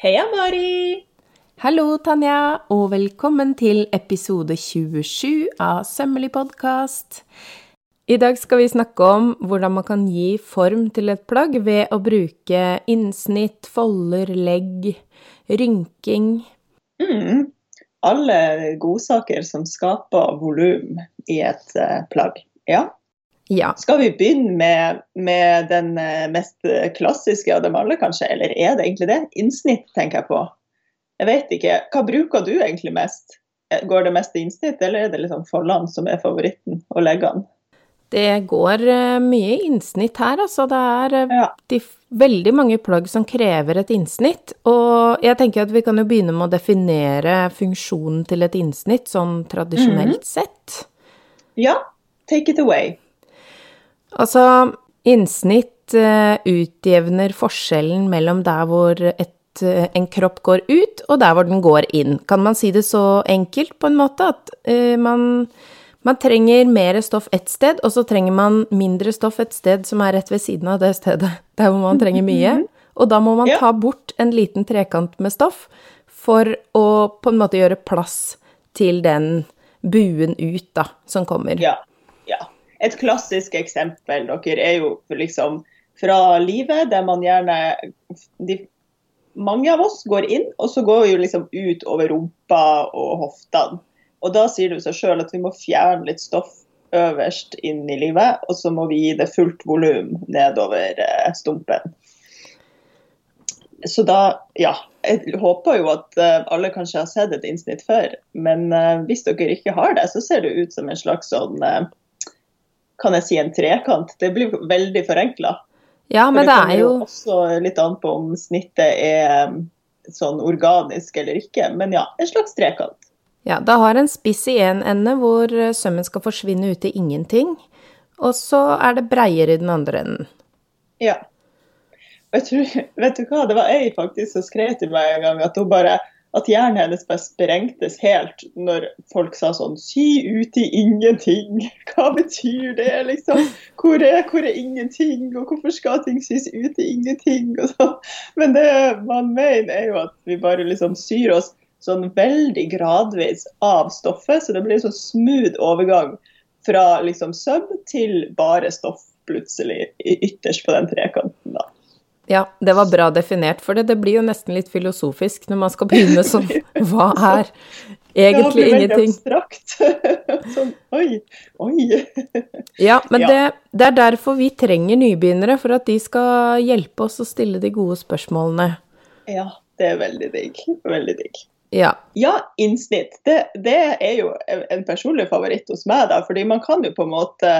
Heia, Mari! Hallo, Tanja, og velkommen til episode 27 av Sømmelig podkast. I dag skal vi snakke om hvordan man kan gi form til et plagg ved å bruke innsnitt, folder, legg, rynking. Mm. Alle godsaker som skaper volum i et uh, plagg. Ja. Ja. Skal vi begynne med, med den uh, mest klassiske av dem alle, kanskje? Eller er det egentlig det? Innsnitt, tenker jeg på. Jeg vet ikke. Hva bruker du egentlig mest? Går det mest i innsnitt, eller er det liksom foldene som er favoritten, og leggene? Det går mye innsnitt her, altså. Det er Ja. de, veldig mange plagg som krever et innsnitt. Og jeg tenker at vi kan jo begynne med å definere funksjonen til et innsnitt sånn tradisjonelt sett. Ja, take it away. Altså, innsnitt eh, utjevner forskjellen mellom der hvor et, eh, en kropp går ut, og der hvor den går inn. Kan man si det så enkelt, på en måte, at uh, man, man trenger mer stoff ett sted, og så trenger man mindre stoff et sted som er rett ved siden av det stedet der hvor man trenger mye. Og da må man ta bort en liten trekant med stoff for å på en måte gjøre plass til den buen ut, da, som kommer. Ja. ja. Et klassisk eksempel dere er jo liksom fra livet, der man gjerne de, Mange av oss går inn, og så går vi liksom ut over rumpa og hoftene. Og da sier det seg sjøl at vi må fjerne litt stoff øverst inn i livet, og så må vi gi det fullt volum nedover eh, stumpen. Så da, ja. Jeg håper jo at eh, alle kanskje har sett et innsnitt før, men eh, hvis dere ikke har det, så ser det ut som en slags sånn Kan jeg si en trekant? Det blir veldig forenkla. Ja, men det er jo Det kommer også litt an på om snittet er eh, sånn organisk eller ikke, men ja, en slags trekant. Ja, det har en spiss i en ende hvor eh, sømmen skal forsvinne ut i ingenting, og så er det breiere i den andre enden. Ja. Og Jeg tror, vet du hva, det var ei faktisk som skrev til meg en gang at hun bare at hjernen hennes bare sprengtes helt når folk sa sånn Sy ut i ingenting. Hva betyr det, liksom? Hvor er, hvor er ingenting, og hvorfor skal ting sys ut i ingenting? Men det man mener, er jo at vi bare liksom syr oss sånn veldig gradvis av stoffet, så det blir sånn smooth overgang fra liksom søm til bare stoff plutselig ytterst på den trekanten. da. Ja, det var bra definert, for det, det blir jo nesten litt filosofisk når man skal begynne sånn Hva er egentlig det blir veldig ingenting? abstrakt. sånn, oi, oi. Ja, men Ja. Det, det er derfor vi trenger nybegynnere, for at de skal hjelpe oss å stille de gode spørsmålene. Ja, det er veldig digg. Veldig digg. Ja. Ja, innsnitt. Det, det er jo en personlig favoritt hos meg, da, fordi man kan jo på en måte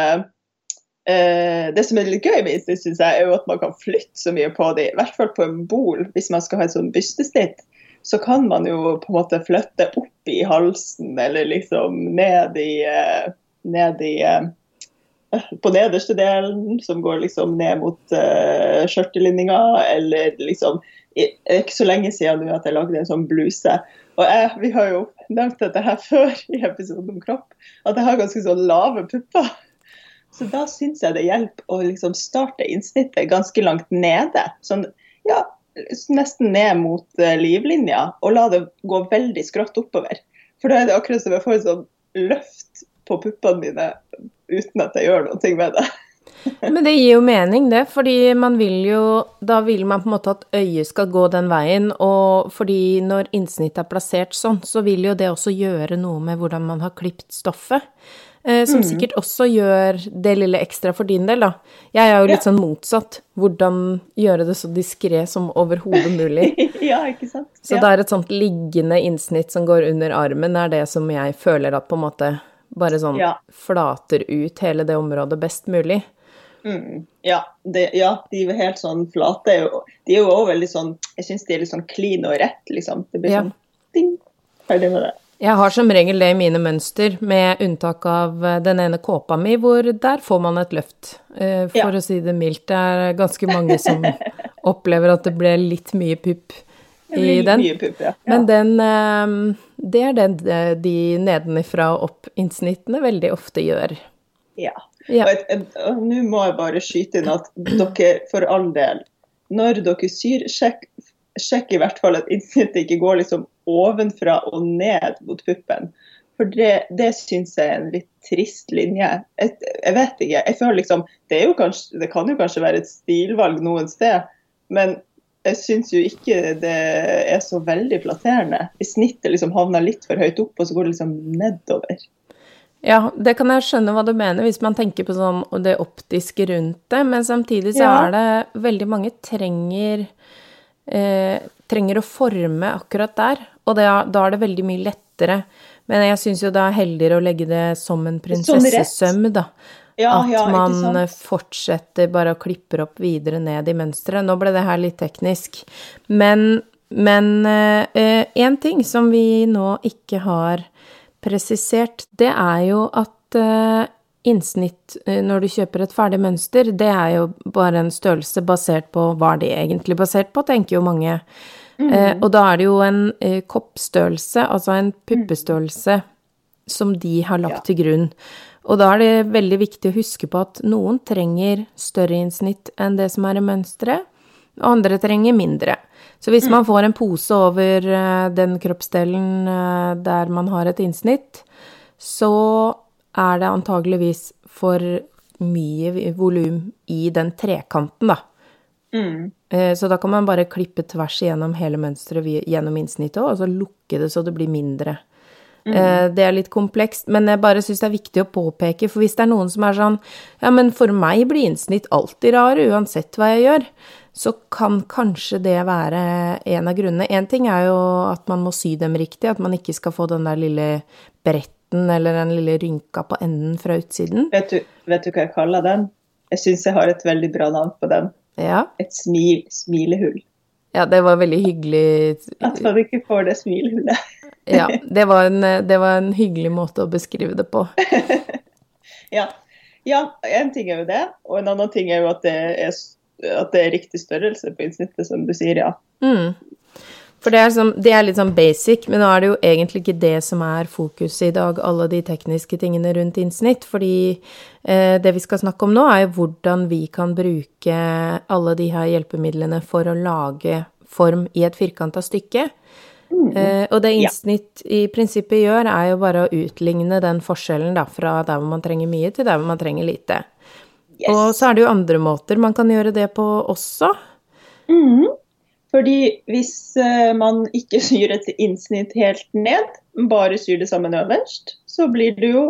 Det som er litt gøy med synes jeg, er jo at man kan flytte så mye på dem. I hvert fall på en bol, hvis man skal ha et sånn bystesnitt. Så kan man jo på en måte flytte opp i halsen, eller liksom ned i, eh, ned i eh, på nederste delen, som går liksom ned mot uh, skjørtelinninga, eller liksom ikke så lenge siden nå at jeg lagde en sånn bluse. Og jeg, vi har jo nevnt dette her før i episoden om kropp, at jeg har ganske sånn lave pupper. Så da syns jeg det hjelper å liksom starte innsnittet ganske langt nede. Sånn, ja, nesten ned mot eh, livlinja, og la det gå veldig skrått oppover. For da er det akkurat som jeg får et sånn løft på puppene mine uten at jeg gjør noe med det. Men det gir jo mening, det, fordi man vil jo Da vil man på en måte at øyet skal gå den veien, og fordi når innsnittet er plassert sånn, så vil jo det også gjøre noe med hvordan man har klipt stoffet. Eh, som sikkert også gjør det lille ekstra for din del, da. Jeg er jo litt Ja. sånn motsatt. Hvordan gjøre det så diskré som overhodet mulig. ja, ikke sant? Så ja. det er et sånt liggende innsnitt som går under armen, er det som jeg føler at på en måte bare sånn Ja. flater ut hele det området best mulig. Mm, ja, det, ja, de er helt sånn flate. De er jo også veldig sånn Jeg syns de er litt sånn clean og rett, liksom. Det blir sånn ding, ferdig med det. Jeg har som regel det i mine mønster, med unntak av eh, den ene kåpa mi, hvor der får man et løft. Eh, For Ja. å si det mildt. Det er ganske mange som opplever at det ble litt mye pupp i den. mye pupp, ja. Men den eh, Det er den de nedenifra og opp-innsnittene veldig ofte gjør. ja. Ja. Og nå må jeg bare skyte inn at dere, for all del, når dere syr, sjekk, sjekk i hvert fall at innsnittet ikke går liksom ovenfra og ned mot puppen. For det, det syns jeg er en litt trist linje. Jeg, jeg, vet ikke. Jeg føler liksom, det, kanskje, det kan jo kanskje være et stilvalg noen sted, men jeg syns jo ikke det er så veldig flatterende. Hvis snittet liksom havner litt for høyt opp, og så går det liksom nedover. Ja, det kan jeg skjønne hva du mener, hvis man tenker på sånn det optiske rundt det. Men samtidig så ja. er det veldig mange trenger eh, trenger å forme akkurat der. Og det, da er det veldig mye lettere. Men jeg syns jo det er heldigere å legge det som en prinsessesøm, da. Ja, at ja, man fortsetter bare å klippe opp videre ned i mønsteret. Nå ble det her litt teknisk. Men én eh, ting som vi nå ikke har presisert, det er jo at eh, innsnitt eh, når du kjøper et ferdig mønster, det er jo bare en størrelse basert på Hva er det egentlig basert på, tenker jo mange. Mm. Eh, og da er det jo en eh, koppstørrelse, altså en puppestørrelse, som de har lagt ja. til grunn. Og da er det veldig viktig å huske på at noen trenger større innsnitt enn det som er i mønsteret, og andre trenger mindre. Så hvis mm. man får en pose over uh, den kroppsdelen uh, der man har et innsnitt, så er det antageligvis for mye volum i den trekanten, da. Mm. Uh, så da kan man bare klippe tvers igjennom hele mønsteret gjennom innsnittet, og så lukke det så det blir mindre. Mm. Det er litt komplekst, men jeg bare syns det er viktig å påpeke, for hvis det er noen som er sånn Ja, men for meg blir innsnitt alltid rare, uansett hva jeg gjør, så kan kanskje det være en av grunnene. Én ting er jo at man må sy dem riktig, at man ikke skal få den der lille bretten eller den lille rynka på enden fra utsiden. Vet du, vet du hva jeg kaller den? Jeg syns jeg har et veldig bra navn på den. Ja. Et smil, smilehull. Ja, det var veldig hyggelig At man ikke får det smilehullet. ja, det var, en, det var, en, hyggelig måte å beskrive det på. ja. ja, en ting er jo det, og en annen ting er jo at det er, at det er riktig størrelse på innsnittet, som du sier, ja. Mm. For det er, sånn, det er, litt sånn basic, men nå er det jo egentlig ikke det som er fokuset i dag, alle de tekniske tingene rundt innsnitt. Fordi eh, det vi skal snakke om nå, er jo hvordan vi kan bruke alle de her hjelpemidlene for å lage form i et firkanta stykke. Mm. Eh, og det innsnitt ja. i prinsippet gjør, er jo bare å utligne den forskjellen da, fra der hvor man trenger mye, til der hvor man trenger lite. Yes. Og så er det jo andre måter man kan gjøre det på også. Mm. Fordi hvis uh, man ikke syr et innsnitt helt ned, bare syr det sammen øverst, så blir det jo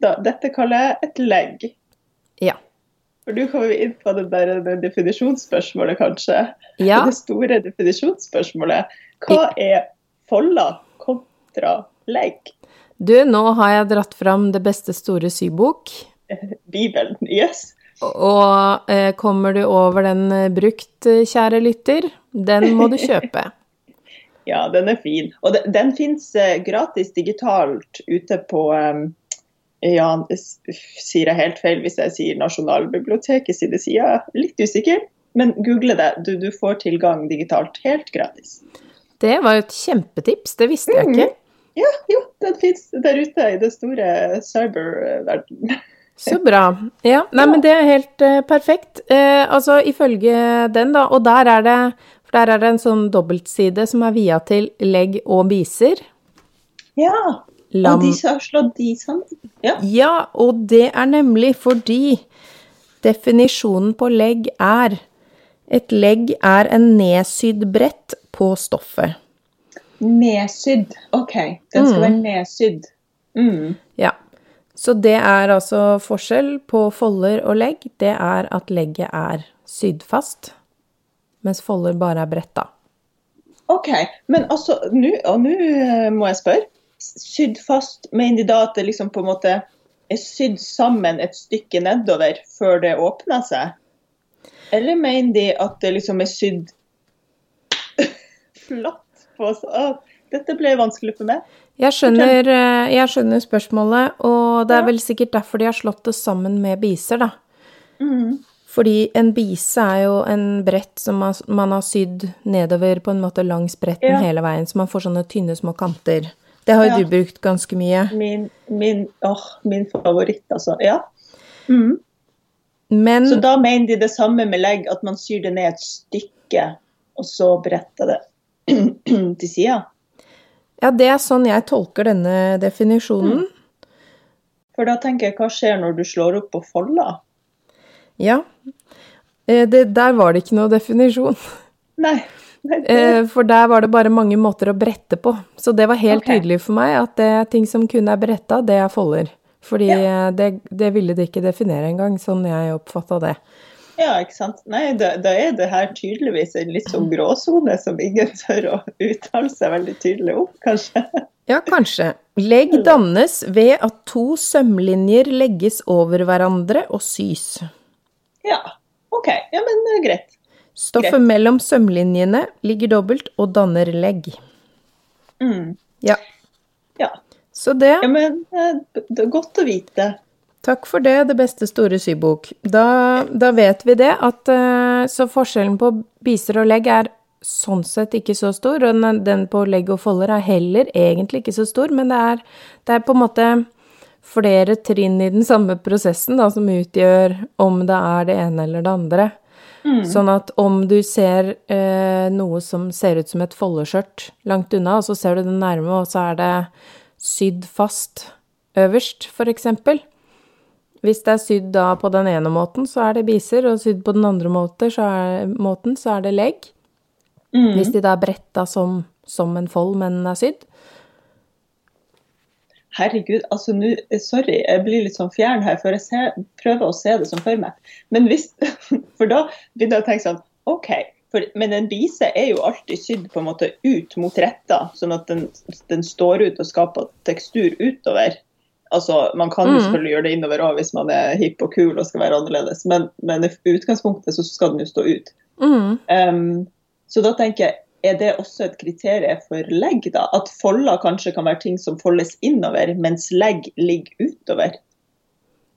da, Dette kaller jeg et legg. Ja. For du kommer inn på det der det definisjonsspørsmålet, kanskje. Ja. Det store definisjonsspørsmålet. Hva er folda kontra legg? Du, nå har jeg dratt fram det beste store sybok. Bibelen, yes. Og eh, kommer du over den eh, brukt, eh, kjære lytter, den må du kjøpe. ja, den er fin. Og den, den fins eh, gratis digitalt ute på ja, sier jeg helt feil hvis jeg sier Nasjonalbiblioteket sine sider. Litt usikker, men google det. Du, du, får tilgang digitalt helt gratis. Det var jo et kjempetips, det visste jeg ikke. Mm. Ja, jo, den fins der ute i det store cyberverdenen. Så bra. Ja, nei, men det er helt uh, perfekt. Uh, altså ifølge den, da, og der er det For der er det en sånn dobbeltside som er via til legg og biser. Ja. Lam. Og de har slått de sammen. Ja. ja, og det er nemlig fordi definisjonen på legg er Et legg er en nedsydd brett på stoffet. Nedsydd. OK. Den skal mm. være nedsydd. Mm. Ja. Så det er altså forskjell på folder og legg. Det er at legget er sydd fast, mens folder bare er bretta. OK. Men altså, nu, og nå eh, må jeg spørre. Sydd fast, mener de da at det liksom på en måte er sydd sammen et stykke nedover før det åpner seg? Eller mener de at det liksom er sydd flatt på seg? Dette ble vanskelig for meg. Jeg skjønner, eh, jeg skjønner, spørsmålet, og det er vel sikkert derfor de har slått det sammen med biser, da. Mm. Fordi en bise er jo en brett som man har sydd nedover på en måte langs bretten ja. hele veien, så man får sånne tynne, små kanter. Det har jo ja. du brukt ganske mye. Min, min, åh, min favoritt, altså. Ja. Mm. Men, så da mener de det samme med legg, at man syr det ned et stykke, og så bretter det til sida? Ja, det er sånn jeg tolker denne definisjonen. For da tenker jeg, hva skjer når du slår opp på folda? Ja. Eh, Det, der var det ikke noe definisjon. Nei. Eh, For der var det bare mange måter å brette på. Så det var helt okay. tydelig for meg at det er ting som kun er bretta, det er folder. Fordi ja. det, det ville de ikke definere engang, sånn jeg oppfatta det. Ja, ikke sant. Nei, da, da er det her tydeligvis en litt sånn gråsone som ingen tør å uttale seg veldig tydelig om, kanskje. Ja, kanskje. Legg dannes ved at to sømlinjer legges over hverandre og sys. Ja, OK. Ja, men er greit. Stoffet Greit. mellom sømlinjene ligger dobbelt og danner legg. Mm. Ja, Ja. så det ja, men eh, det er godt å vite. Takk for det, Det beste store sybok. Da, da vet vi det, at eh, så forskjellen på biser og legg er sånn sett ikke så stor, og den, på legg og folder er heller egentlig ikke så stor, men det er, det er på en måte flere trinn i den samme prosessen da, som utgjør om det er det ene eller det andre. Sånn at om du ser eh, noe som ser ut som et foldeskjørt langt unna, og så ser du det nærme, og så er det sydd fast øverst, for eksempel. Hvis det er sydd da på den ene måten, så er det biser, og sydd på den andre måten, så er, måten, så er det legg. Hvis de da er bretta som, som en fold, men er sydd. Herregud, altså nå Sorry, jeg blir litt sånn fjern her, for jeg ser, prøver å se det som for meg. Men hvis For da begynner jeg å tenke sånn OK. For, men en bise er jo alltid sydd på en måte ut mot retta, sånn at den, den står ut og skaper tekstur utover. Altså, Man kan jo Mm. selvfølgelig gjøre det innover òg hvis man er hipp og kul og skal være annerledes, men, men i utgangspunktet så skal den jo stå ut. Mm. Um, så da tenker jeg, er det også et kriterium for legg, da? At folder kanskje kan være ting som foldes innover, mens legg ligger utover?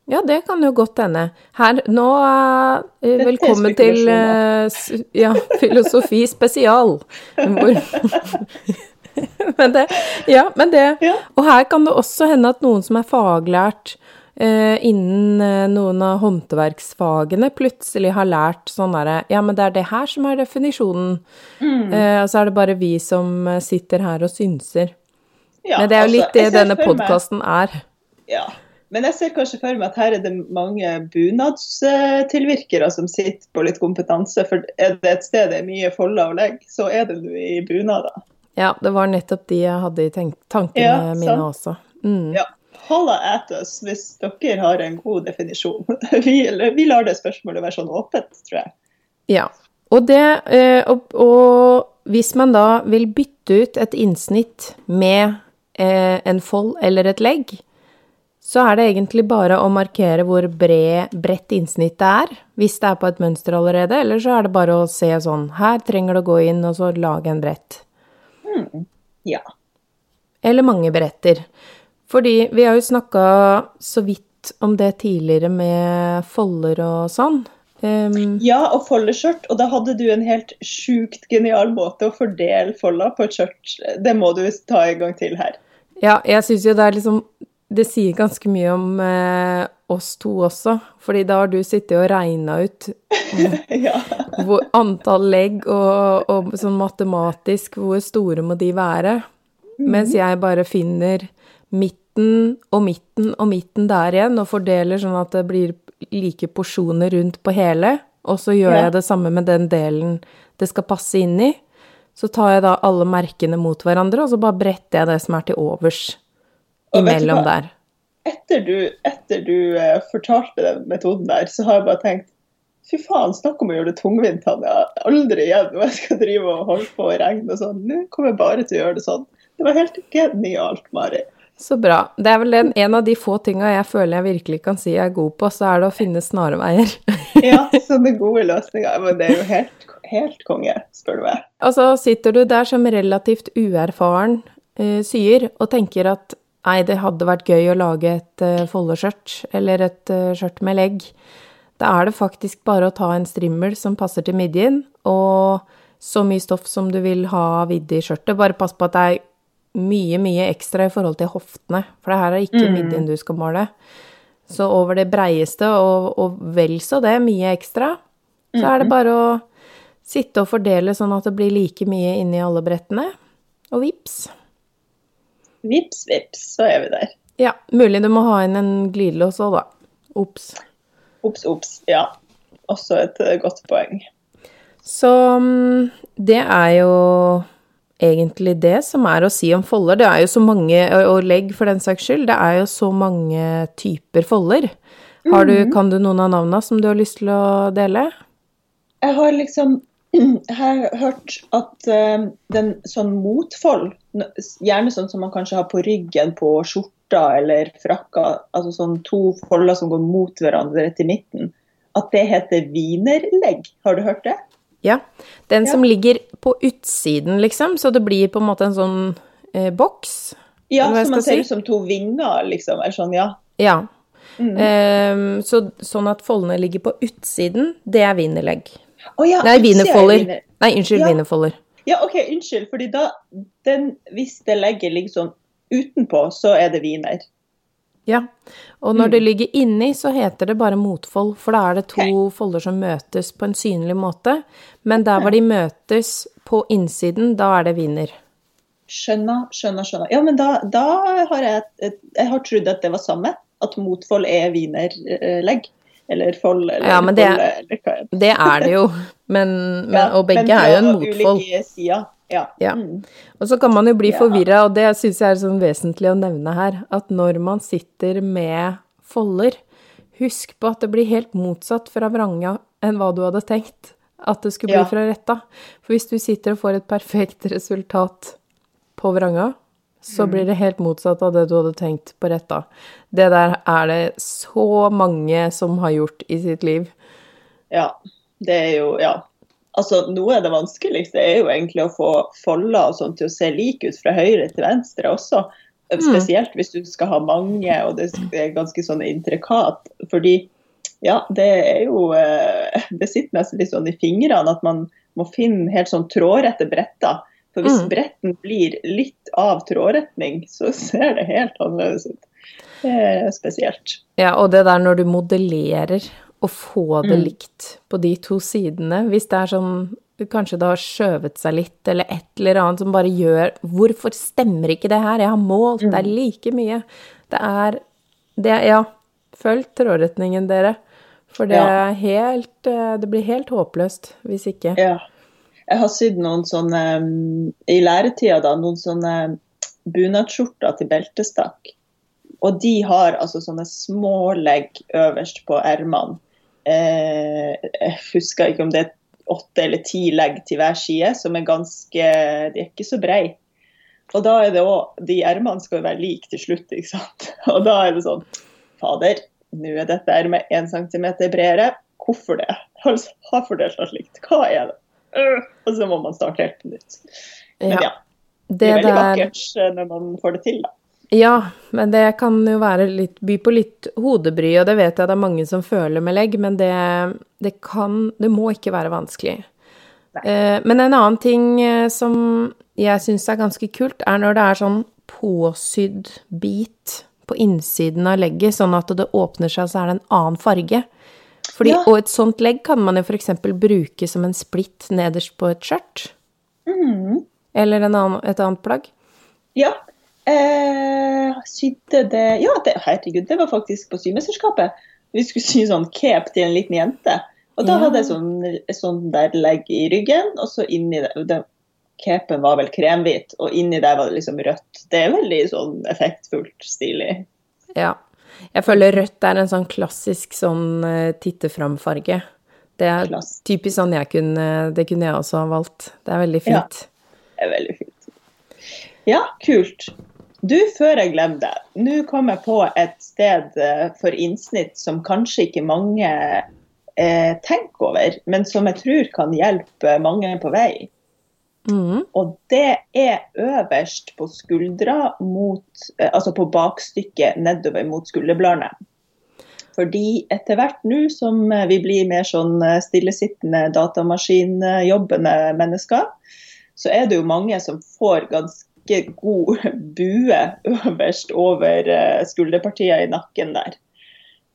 Ja, det kan jo godt hende. Her, nå er Velkommen til uh, ja, Filosofi spesial. Hvor Men det Ja, men det Ja. Og her kan det også hende at noen som er faglært eh, innen eh, noen av håndverksfagene, plutselig har lært sånn derre Ja, men det er det her som er definisjonen. Eh, og så er det bare vi som eh, sitter her og synser. Ja, Men det er jo altså, litt det denne podkasten er. Ja. Men jeg ser kanskje for meg at her er det mange bunadstilvirkere som sitter på litt kompetanse. For er det et sted det er mye folder å legge, så er det nå i bunader. Ja, det var nettopp de jeg hadde i tankene Ja, mine også. Mm. Ja. Holla at us hvis dere har en god definisjon. Vi, vi lar det spørsmålet være sånn åpent, tror jeg. Ja. Og, det, eh, og, og hvis man da vil bytte ut et innsnitt med eh, en fold eller et legg, så er det egentlig bare å markere hvor bred, bredt innsnittet er, hvis det er på et mønster allerede, eller så er det bare å se sånn, her trenger det å gå inn, og så lage en brett. Ja. Eller mange bretter. Fordi vi har jo snakka så vidt om det tidligere med folder og sånn. Um, ja, og foldeskjørt. Og da hadde du en helt sjukt genial måte å fordele folda på et skjørt. Det må du ta en gang til her. Ja, jeg syns jo det er liksom Det sier ganske mye om eh, oss to også, fordi da har du sittet og regna ut ja. hvor antall legg og, og sånn matematisk hvor store må de være, mens jeg bare finner midten og midten og midten der igjen, og fordeler sånn at det blir like porsjoner rundt på hele, og så gjør Ja. jeg det samme med den delen det skal passe inn i. Så tar jeg da alle merkene mot hverandre, og så bare bretter jeg det som er til overs Og imellom der. Etter du, etter du eh, fortalte den metoden der, så har jeg bare tenkt Fy faen, snakk om å gjøre det tungvint, Tanja. Aldri igjen når jeg skal drive og holde på i regn og sånn. Nå kommer jeg bare til å gjøre det sånn. Det var helt genialt, Mari. Så bra. Det er vel en, en av de få tinga jeg føler jeg virkelig kan si jeg er god på, så er det å finne snarveier. Ja, sånne gode løsninger. Men det er jo helt, helt konge, spør du meg. Og så sitter du der som relativt uerfaren eh, syer og tenker at nei, det hadde vært gøy å lage et uh, foldeskjørt eller et uh, skjørt med legg. Da er det faktisk bare å ta en strimmel som passer til midjen, og så mye stoff som du vil ha vidd i skjørtet. Bare pass på at det er mye, mye ekstra i forhold til hoftene, for det her er ikke midjen du skal måle. Så over det breieste, og, og vel så det, mye ekstra, så er det bare å sitte og fordele sånn at det blir like mye inni alle brettene. Og vips. Vips, vips, så er vi der. Ja, mulig du må ha inn en glidelås òg, da. Ops. Ops, ops. Ja. Også et uh, godt poeng. Så mm, det er jo egentlig det som er å si om folder. Det er jo så mange, og legg for den saks skyld, det er jo så mange typer folder. Har du, Kan du noen av navnene som du har lyst til å dele? Jeg har liksom jeg har hørt at uh, den sånn motfold, gjerne sånn som man kanskje har på ryggen på skjorta eller frakka, altså sånn to folder som går mot hverandre til midten, at det heter wienerlegg. Har du hørt det? Ja. Den ja. som ligger på utsiden, liksom, så det blir på en måte en sånn eh, boks? Ja, som man ser ut som to vinger, liksom. Eller sånn, ja. Ja. Mm. Um, så, sånn at foldene ligger på utsiden, det er wienerlegg. Oh, ja, Nei, wienerfolder. Nei, unnskyld, ja. wienerfolder. Ja, OK, unnskyld. fordi da, den, hvis det legger sånn utenpå, så er det wiener. Ja, og når mm. det ligger inni, så heter det bare motfold, for da er det to okay. folder som møtes på en synlig måte. Men der hvor de møtes på innsiden, da er det wiener. Skjønner, skjønner, skjønner. Ja, men da, da har jeg, jeg har trodd at det var samme. At motfold er wienerlegg eller fold, eller ja, men det, fold, eller hva er det? det er det jo. Men, men ja, og begge er jo en motfold. Ja. ja. Mm. Og så kan man jo bli ja. forvirra, og det syns jeg er sånn vesentlig å nevne her, at når man sitter med folder, husk på at det blir helt motsatt fra vranga enn hva du hadde tenkt at det skulle bli fra retta. For hvis du sitter og får et perfekt resultat på vranga, så blir det helt motsatt av det du hadde tenkt på rett da. Det der er det så mange som har gjort i sitt liv. Ja, det er jo Ja. Altså, noe av det vanskeligste er jo egentlig å få folder og sånt til å se like ut fra høyre til venstre også. Mm. Spesielt hvis du skal ha mange, og det er ganske sånn intrikat. Fordi ja, det er jo eh, Det sitter nesten litt sånn i fingrene at man må finne helt sånn trådrette bretter for hvis mm. bretten blir litt av trådretning, så ser det helt annerledes ut. Det er spesielt. Ja, og det der når du modellerer og får det mm. likt på de to sidene, hvis det er sånn Kanskje det har skjøvet seg litt, eller et eller annet som bare gjør Hvorfor stemmer ikke det her? Jeg har målt, det er mm. like mye. Det er, det Ja, følg trådretningen, dere. For det, ja. helt, eh, det blir helt håpløst hvis ikke. Ja. Jeg har sydd noen sånne i læretida da, noen sånne bunadsskjorter til beltestakk. Og de har altså sånne små legg øverst på ermene. Eh, jeg husker ikke om det er åtte eller ti legg til hver side, som er ganske De er ikke så brede. Og da er det òg De ermene skal jo være like til slutt, ikke sant. Og da er det sånn Fader, nå er dette ermet én centimeter bredere. Hvorfor det? Har fordelt alt likt. Hva er det? Og så må man starte helt på nytt. Men ja, det er veldig vakkert eh, når man får det til, da. Ja, men det kan jo være litt, by på litt hodebry, og det vet jeg det er mange som føler med legg, men det, det kan Det må ikke være vanskelig. Eh, men en annen ting eh, som jeg syns er ganske kult, er når det er sånn påsydd bit på innsiden av legget, sånn at det åpner seg, så er det en annen farge. Fordi, ja. Og et sånt legg kan man jo f.eks. bruke som en splitt nederst på et skjørt. Mm. Eller annen, et annet plagg. Ja. Eh, sydde det Ja, det, herregud, det var faktisk på symesterskapet. Vi skulle sy sånn cape til en liten jente. Og da ja. hadde jeg sånn, sånn, der legg i ryggen, og så inni det, Capen var vel kremhvit, og inni der var det liksom rødt. Det er veldig sånn effektfullt, stilig. Ja. Jeg føler rødt er en sånn klassisk sånn uh, titte fram-farge. Det er Klass. typisk sånn jeg kunne Det kunne jeg også ha valgt. Det er veldig fint. Ja, det er veldig fint. Ja, kult. Du, før jeg glemmer det, nå kom jeg på et sted uh, for innsnitt som kanskje ikke mange eh, tenker over, men som jeg tror kan hjelpe mange på vei. Mm. Og det er øverst på skuldra, mot, eh, altså på bakstykket nedover mot skulderbladene. Fordi etter hvert nå som vi blir mer sånn eh, stillesittende, datamaskinjobbende mennesker, så er det jo mange som får ganske god bue øverst over eh, skulderpartiet i nakken der.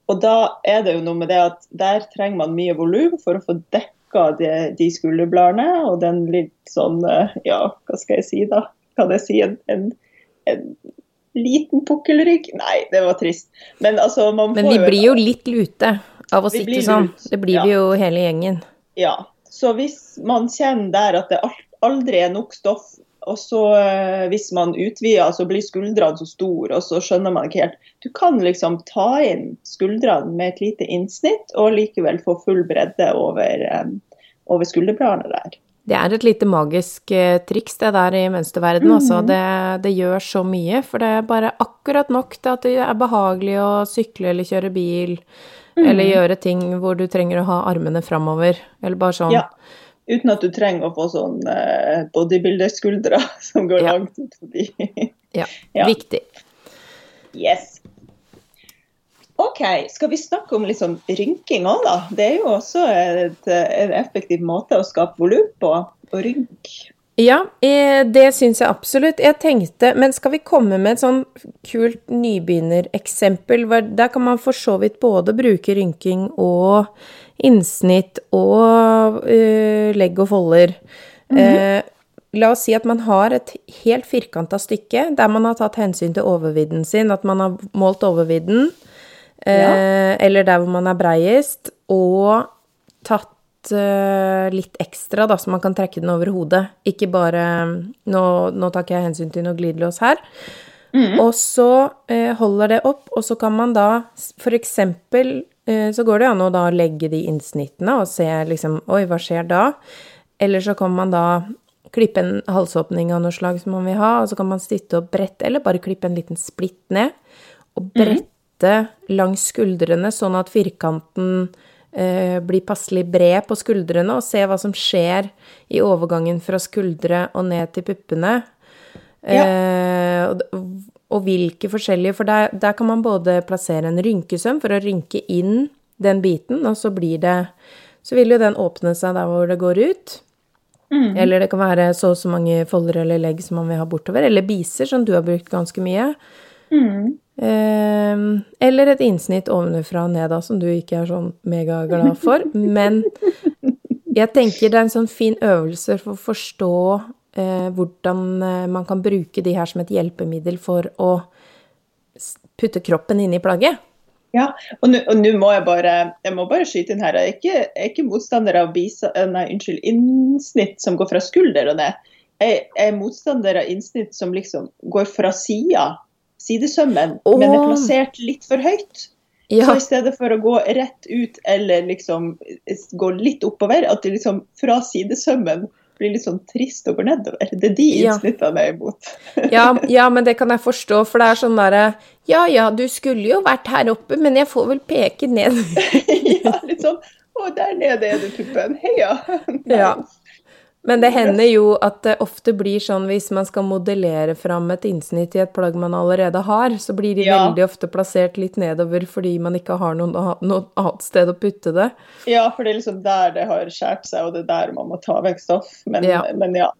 Og da er det jo noe med det at der trenger man mye volum for å få dekket dekka de, de skulderbladene og den litt sånn eh, Ja, hva skal jeg si, da? kan jeg si, en, en, en liten pukkelrygg. Nei, det var trist. Men altså, man Men får vi blir jo litt lute av å Vi sitte sånn. Det blir ja. vi jo hele gjengen. Ja. Så hvis man kjenner der at det aldri er nok stoff, og så eh, hvis man utvider, så blir skuldrene så store, og så skjønner man ikke helt Du kan liksom ta inn skuldrene med et lite innsnitt, og likevel få full bredde over, eh, over skulderbladene der. Det er et lite magisk eh, triks det der i mønsterverden, altså. Mhm. Det, det gjør så mye, for det er bare akkurat nok til at det er behagelig å sykle eller kjøre bil, eller Mhm. gjøre ting hvor du trenger å ha armene framover, eller bare sånn. Ja. Uten at du trenger å få sånn eh, bodybuilderskuldre som går Ja. langt ut forbi. Ja, Ja. Viktig. Yes. OK, skal vi snakke om sånn rynking òg, da? Det er jo også et, en effektiv måte å skape volum på, å rynke. Ja, eh, det syns jeg absolutt. Jeg tenkte, men skal vi komme med et sånn kult nybegynnereksempel? Der kan man for så vidt både bruke rynking og innsnitt og uh, legg og folder. eh, la oss si at man har et helt firkanta stykke der man har tatt hensyn til overvidden sin, at man har målt overvidden, eh, eller der hvor man er breiest, og tatt litt ekstra, da, så man kan trekke den over hodet. Ikke bare Nå, nå tar ikke jeg hensyn til noe glidelås her. Og så eh, holder det opp, og så kan man da f.eks. så går det an å da legge de innsnittene og se liksom Oi, hva skjer da? Eller så kan man da klippe en halsåpning av noe slag som man vil ha, og så kan man sitte og brette, eller bare klippe en liten splitt ned, og brette langs skuldrene, sånn at firkanten eh, blir passelig bred på skuldrene, og se hva som skjer i overgangen fra skuldre og ned til puppene. Eh, og, og hvilke forskjellige For der, der kan man både plassere en rynkesøm for å rynke inn den biten, og så blir det Så vil jo den åpne seg der hvor det går ut. Eller det kan være så og så mange folder eller legg som man vil ha bortover. Eller biser, som du har brukt ganske mye. Eh, eller et innsnitt ovenfra og ned, da, som du ikke er sånn megaglad for. Men jeg tenker det er en sånn fin øvelse for å forstå hvordan eh, man kan bruke de her som et hjelpemiddel for å putte kroppen inn i plagget. Ja, og nå må jeg bare jeg må bare skyte inn her. Jeg er ikke, jeg er ikke motstander av bisa, eh, nei, unnskyld, innsnitt som går fra skulder og ned. Jeg, jeg er motstander av innsnitt som liksom går fra sida, sidesømmen, oh. men er plassert litt for høyt. Ja, Så i stedet for å gå rett ut eller liksom gå litt oppover, at det liksom fra sidesømmen blir litt sånn trist og går nedover. Det er de innsnittene jeg er imot. ja, ja, men det kan jeg forstå, for det er sånn derre Ja ja, du skulle jo vært her oppe, men jeg får vel peke ned. ja, litt sånn Å, der nede er du, puppen. Heia. Ja. Men det hender jo at det ofte blir sånn hvis man skal modellere fram et innsnitt i et plagg man allerede har, så blir de Ja. veldig ofte plassert litt nedover fordi man ikke har noen, noe annet sted å putte det. Ja, for det er liksom der det har skåret seg, og det er der man må ta vekk stoff. Men Ja. men ja.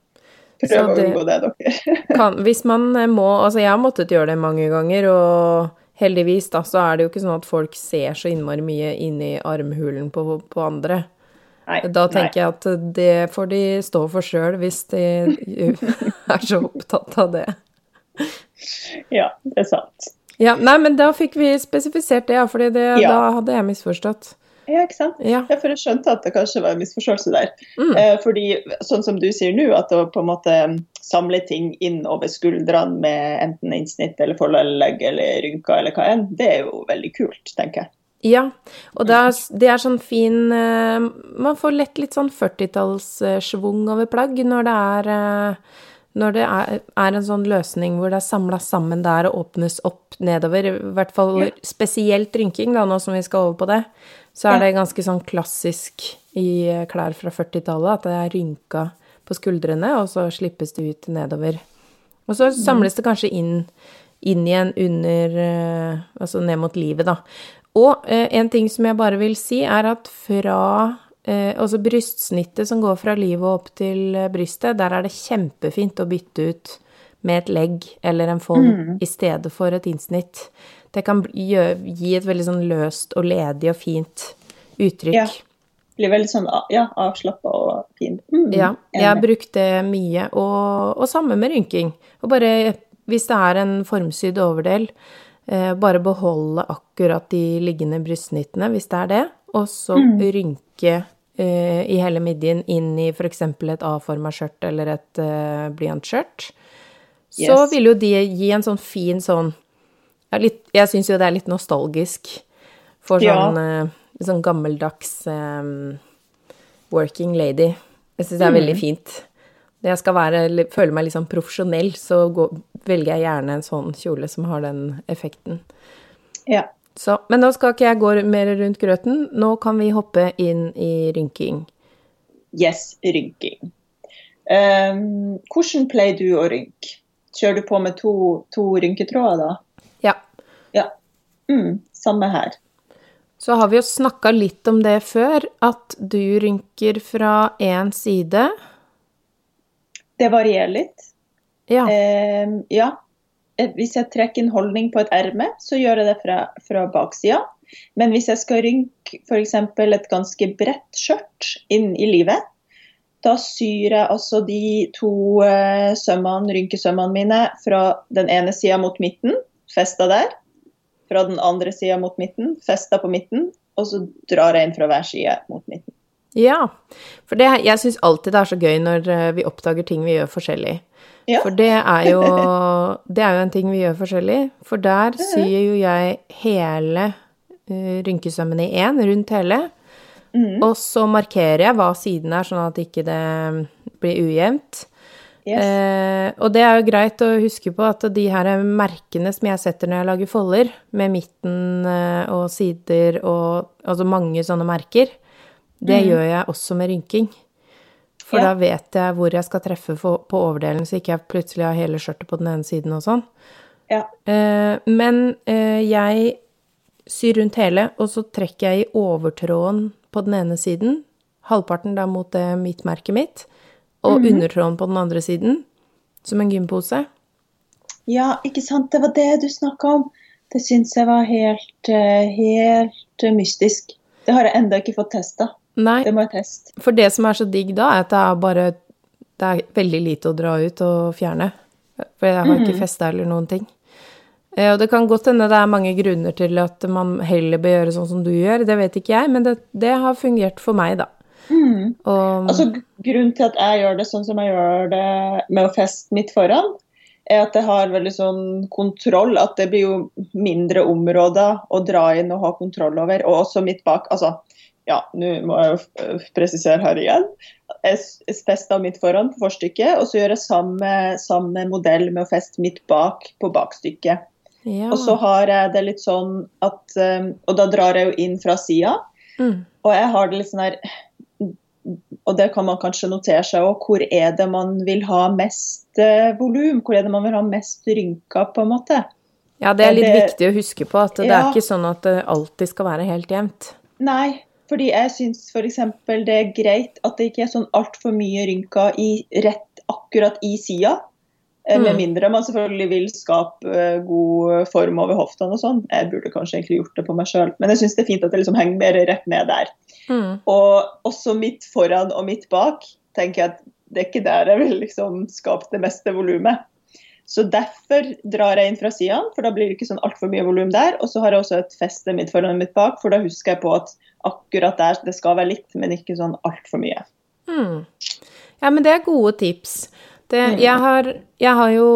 Prøv å unngå det, dere. Kan, hvis man eh, må Altså, jeg har måttet gjøre det mange ganger, og heldigvis da, så er det jo ikke sånn at folk ser så innmari mye inni armhulen på, på andre. Nei, Da tenker jeg at det får de stå for sjøl, hvis de er så opptatt av det. Ja, det er sant. Ja, nei, men da fikk vi spesifisert det, for Ja. da hadde jeg misforstått. Ja, ikke sant? Ja. Ja, for jeg skjønte at det kanskje var en misforståelse der. Mm. Eh, fordi, sånn som du sier nå, at å på en måte samle ting inn over skuldrene med enten innsnitt eller forlegg eller rynker eller hva enn, det er jo veldig kult, tenker jeg. Ja, og er, det er sånn fin eh, Man får lett litt sånn 40-tallssvung over plagg når det er eh, når det er, er en sånn løsning hvor det er samla sammen der og åpnes opp nedover, i hvert fall Ja. spesielt rynking, da, nå som vi skal over på det, så er det ganske sånn klassisk i eh, klær fra 40-tallet at det er rynka på skuldrene, og så slippes det ut nedover. Og så samles det kanskje inn, inn igjen under Altså ned mot livet, da. Og eh, en ting som jeg bare vil si, er at fra eh, Altså brystsnittet som går fra livet og opp til eh, brystet, der er det kjempefint å bytte ut med et legg eller en fold i stedet for et innsnitt. Det kan gjø- gi et veldig sånn løst og ledig og fint uttrykk. Ja. Blir veldig sånn ja, avslappa og fin. Mm, Ja, jeg har brukt det mye, og, og samme med rynking. Og bare, hvis det er en formsydd overdel, bare beholde akkurat de liggende brystsnittene, hvis det er det, og så Mm. rynke eh, i hele midjen inn i f.eks. et A-forma skjørt eller et uh, blyantskjørt. Så Yes. vil jo de gi en sånn fin sånn ja, litt, Jeg syns jo det er litt nostalgisk for Ja. sånn, eh, sånn gammeldags um, working lady. Jeg syns det er veldig fint. Når jeg skal være, føle meg litt sånn profesjonell, så går, velger jeg gjerne en sånn kjole som har den effekten. Ja. Så, men nå skal ikke jeg gå mer rundt grøten. Nå kan vi hoppe inn i rynking. Yes, rynking. Um, hvordan pleier du å rynke? Kjører du på med to, to rynketråder da? Ja. Ja. Mm, samme her. Så har vi jo snakka litt om det før, at du rynker fra én side. Det varierer litt. Ja. Eh, ja. Hvis jeg trekker en holdning på et erme, så gjør jeg det fra, fra baksida. Men hvis jeg skal rynke f.eks. et ganske bredt skjørt inn i livet, da syr jeg altså de to eh, sømmene, rynkesømmene mine fra den ene sida mot midten, festa der. Fra den andre sida mot midten, festa på midten. Og så drar jeg inn fra hver side mot midten. Ja. For det, jeg syns alltid det er så gøy når eh, vi oppdager ting vi gjør forskjellig. Ja. For det er jo Det er jo en ting vi gjør forskjellig. For der syr jo jeg hele uh, rynkesømmen i én, rundt hele. Mm. Og så markerer jeg hva siden er, sånn at ikke det blir ujevnt. Yes. Eh, og det er jo greit å huske på at de her merkene som jeg setter når jeg lager folder, med midten eh, og sider og altså mange sånne merker, det gjør jeg også med rynking. For Ja. da vet jeg hvor jeg skal treffe for, på overdelen, så ikke jeg plutselig har hele skjørtet på den ene siden og sånn. Ja. Eh, men eh, jeg syr rundt hele, og så trekker jeg i overtråden på den ene siden, halvparten da mot det midtmerket mitt, og undertråden på den andre siden, som en gympose. Ja, ikke sant. Det var det du snakka om. Det syns jeg var helt, eh, helt eh, mystisk. Det har jeg ennå ikke fått testa. Nei, Det må jeg teste. for det som er så digg da, er at det er bare Det er veldig lite å dra ut og fjerne. For jeg har ikke festa eller noen ting. Eh, Og det kan godt hende det er mange grunner til at man heller bør gjøre sånn som du gjør, det vet ikke jeg, men det, det har fungert for meg, da. Og Altså, grunnen til at jeg gjør det sånn som jeg gjør det med å feste midt foran, er at jeg har veldig sånn kontroll. At det blir jo mindre områder å dra inn og ha kontroll over. Og også midt bak. Altså, ja, nå må jeg jo presisere her igjen. Jeg fester midt foran på forstykket, og så gjør jeg samme, samme modell med å feste midt bak på bakstykket. ja. Og så har jeg det litt sånn at um, Og da drar jeg jo inn fra sida. mm. Og jeg har det litt sånn her Og det kan man kanskje notere seg òg. Hvor er det man vil ha mest eh, volum? Hvor er det man vil ha mest rynker, på en måte? Ja, det er litt det- viktig å huske på at det Ja. er ikke sånn at det alltid skal være helt jevnt. Nei, fordi jeg syns f.eks. det er greit at det ikke er sånn altfor mye rynker i rett akkurat i sida. Mm. Med mindre man selvfølgelig vil skape eh, god form over hoftene og sånn. Jeg burde kanskje egentlig gjort det på meg sjøl, men jeg syns det er fint at det liksom henger mer rett ned der. Mm. Og også midt foran og midt bak tenker jeg at det er ikke der jeg vil liksom skape det meste volumet. Så derfor drar jeg inn fra sidene, for da blir det ikke sånn altfor mye volum der. Og så har jeg også et feste midt foran mitt bak, for da husker jeg på at akkurat der det skal være litt, men ikke sånn altfor mye. Mm. Ja, men det er gode tips. Det, jeg, har, jeg har jo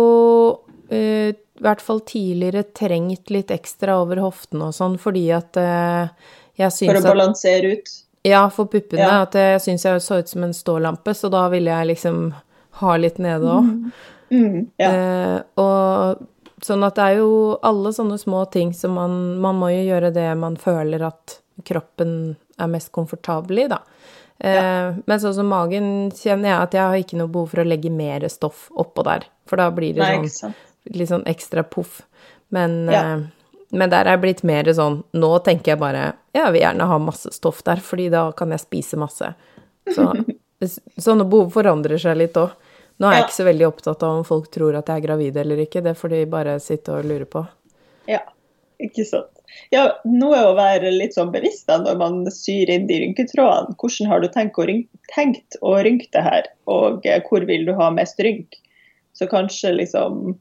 uh, i hvert fall tidligere trengt litt ekstra over hoftene og sånn, fordi at uh, jeg For å balansere ut. Ja, for puppene. Ja. At jeg syns jeg så ut som en stålampe, så da ville jeg liksom ha litt nede òg. Mm, ja. Eh, og sånn at det er jo alle sånne små ting som man Man må jo gjøre det man føler at kroppen er mest komfortabel i, da. Eh, Men sånn som magen kjenner jeg at jeg har ikke noe behov for å legge mer stoff oppå der. For da blir det Nei, sånn, litt sånn ekstra poff. Men, Ja. eh, men der er jeg blitt mer sånn Nå tenker jeg bare Jeg vil gjerne ha masse stoff der, fordi da kan jeg spise masse. Så sånne behov forandrer seg litt òg. Nå er jeg Ja. ikke så veldig opptatt av om folk tror at jeg er gravid eller ikke, det får de bare sitte og lure på. Ja, ikke sant. Ja, noe å være litt sånn bevisst da når man syr inn de rynketrådene. Hvordan har du tenkt å, rynke, tenkt å rynke det her, og eh, hvor vil du ha mest rynk? Så kanskje liksom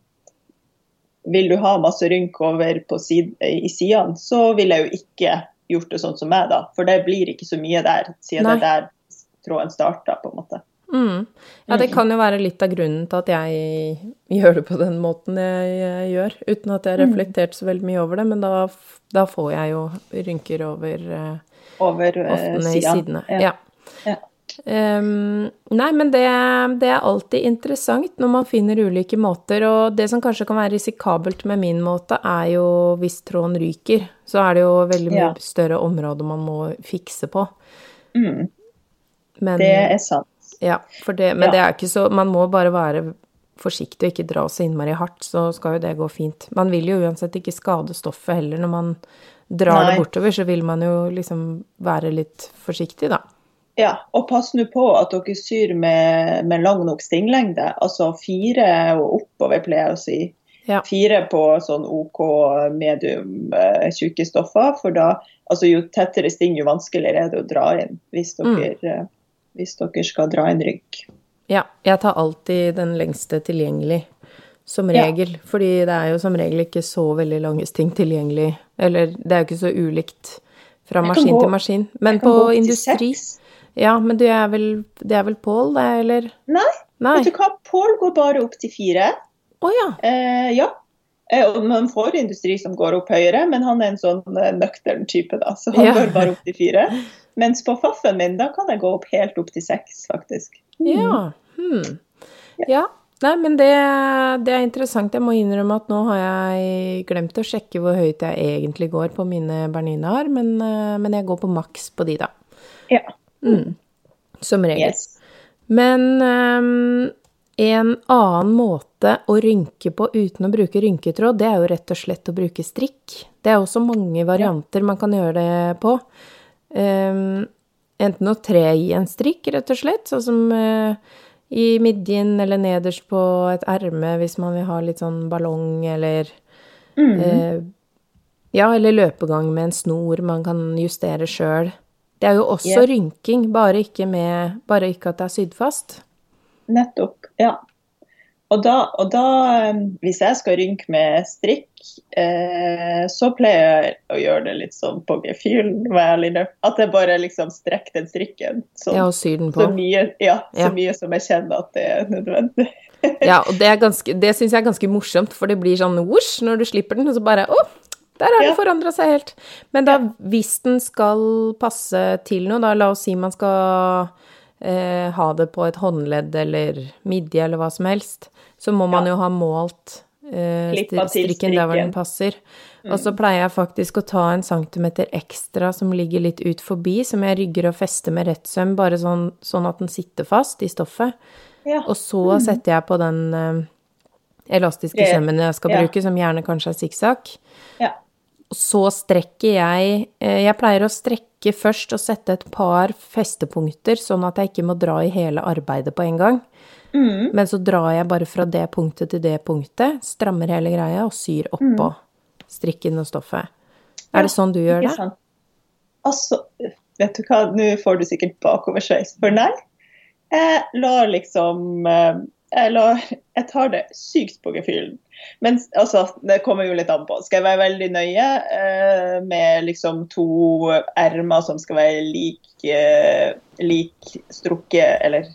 Vil du ha masse rynk over side, i sidene, så ville jeg jo ikke gjort det sånn som meg, da. For det blir ikke så mye der, siden Nei. det er der tråden starta, på en måte. Mm. Ja, det mm. kan jo være litt av grunnen til at jeg gjør det på den måten jeg gjør, uten at jeg har mm. reflektert så veldig mye over det, men da, da får jeg jo rynker over, eh, over hoftene i sidene. Ja. ja. Um, nei, men det, det, er alltid interessant når man finner ulike måter, og det som kanskje kan være risikabelt med min måte, er jo hvis tråden ryker, så er det jo veldig mye ja. større områder man må fikse på. Mm. Men, det er sant. Ja, det, men ja. det er ikke så Man må bare være forsiktig og ikke dra så innmari hardt, så skal jo det gå fint. Man vil jo uansett ikke skade stoffet heller når man drar Nei. det bortover, så vil man jo liksom være litt forsiktig, da. Ja, og pass nå på at dere syr med, med lang nok stinglengde. Altså fire og oppover, pleier jeg å si. Ja. Fire på sånn OK medium eh, tjukke stoffer. For da, altså jo tettere sting, jo vanskeligere er det å dra inn. Hvis mm. dere mm hvis dere skal dra en rygg. Ja, jeg tar alltid den lengste tilgjengelig, som regel. Ja. Fordi det er jo som regel ikke så veldig lange ting tilgjengelig. Eller det er jo ikke så ulikt fra maskin gå, til maskin. Men på industri Ja, men det er vel, det er vel Pål, det, eller? Nei. Nei. Vet du hva, Pål går bare opp til fire. Å oh, ja. Eh, ja. Eh, man får industri som går opp høyere, men han er en sånn eh, nøktern type, da. Så han ja. går bare opp til fire. Mens på Faffen min, da kan jeg gå opp helt opp til seks, faktisk. Mm. Ja. Hmm. ja. Nei, men det, det, er interessant. Jeg må innrømme at nå har jeg glemt å sjekke hvor høyt jeg egentlig går på mine Berninaer, men, eh, men jeg går på maks på de, da. Ja. Mm. Som regel. Yes. Men um, en annen måte å rynke på uten å bruke rynketråd, det er jo rett og slett å bruke strikk. Det er også mange varianter man kan gjøre det på. Um, enten å tre i en strikk, rett og slett, sånn som uh, i midjen eller nederst på et erme hvis man vil ha litt sånn ballong eller mm. uh, Ja, eller løpegang med en snor man kan justere sjøl. Det er jo også yeah. rynking, bare ikke, med, bare ikke at det er sydd fast. Nettopp, ja. Og da, og da, eh, hvis jeg skal rynke med strikk, eh, så pleier jeg å gjøre det litt sånn på gefühlen, At jeg bare liksom strekker den strikken sånn, ja, og syr den på. Så mye, ja, så ja. mye som jeg kjenner at det er nødvendig. ja, og det, er det syns jeg er ganske morsomt, for det blir sånn vosj når du slipper den, og så bare å, der har det ja. forandra seg helt. Men da, hvis den skal passe til noe, da la oss si man skal eh, ha det på et håndledd eller midje eller hva som helst, så må man ja. jo ha målt eh, strikken der hvor den passer. Mm. Og så pleier jeg faktisk å ta en centimeter ekstra som ligger litt ut forbi, som jeg rygger og fester med rett søm, bare sånn, sånn, at den sitter fast i stoffet. Ja. Og så mm. setter jeg på den eh, elastiske sømmen jeg skal bruke, som gjerne kanskje er sikksakk. Ja. Så strekker jeg eh, Jeg pleier å strekke først å sette et par festepunkter, sånn at jeg ikke må dra i hele arbeidet på en gang. Mm. Men så drar jeg bare fra det punktet til det punktet, strammer hele greia og syr oppå mm. strikken og stoffet. Er det sånn du gjør det? Sant. Altså, vet du hva, nå får du sikkert bakoversveis, for nei. Jeg lar liksom eh, jeg, lar, jeg tar det sykt på gefühlen. Men altså, det kommer jo litt an på. Skal jeg være veldig nøye eh, med liksom to ermer som skal være lik, eh, lik strukket, eller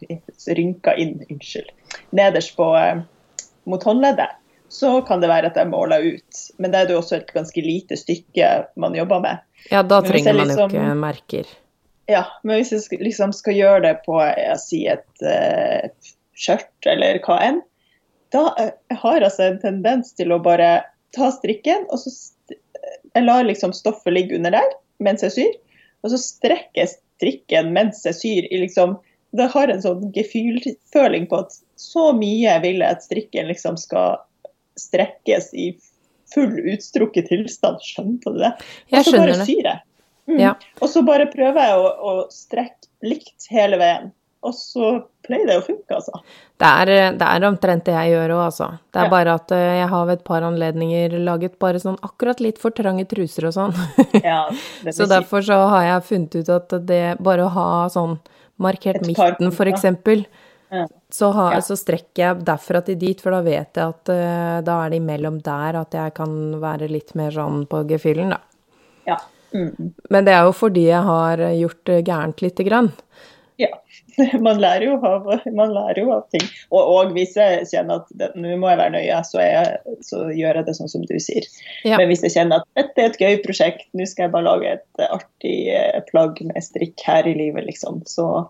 rynka inn, unnskyld, nederst på eh, mot håndleddet, så kan det være at jeg måler ut. Men det er jo også et ganske lite stykke man jobber med. Ja, da trenger man liksom, jo ikke merker. Ja, men hvis jeg liksom skal gjøre det på jeg sier et, et eh, skjørt eller hva enn, da eh, jeg har jeg altså en tendens til å bare ta strikken, og så jeg lar liksom stoffet ligge under der mens jeg syr. Og så strekker jeg strikken mens jeg syr. i liksom, Det har en sånn gefylføling på at så mye vil jeg at strikken liksom skal strekkes i full utstrukket tilstand. Skjønte du det? Jeg skjønner det. Og så bare syr jeg. Mm. Ja. Og så bare prøver jeg å, å strekke likt hele veien. Og så pleier det å funke, altså. Det er, det er omtrent det jeg gjør òg, altså. Det er Ja. bare at eh, jeg har ved et par anledninger laget bare sånn akkurat litt for trange truser og sånn. Ja, det Så derfor så har jeg funnet ut at det bare å ha sånn markert Et midten, eksempel, Ja. så, ha, Ja. så strekker jeg derfra til dit, for da vet jeg at uh, da er det imellom der at jeg kan være litt mer sånn på gefühlen, da. Ja. Mm. Men det er jo fordi jeg har gjort gærent lite grann. ja. Man lærer jo av, man lærer jo av ting. Og, og hvis jeg kjenner at nå må jeg være nøye, så, er jeg, så gjør jeg det sånn som du sier. Ja. Men hvis jeg kjenner at dette er et gøy prosjekt, nå skal jeg bare lage et eh, artig eh, plagg med strikk her i livet, liksom, så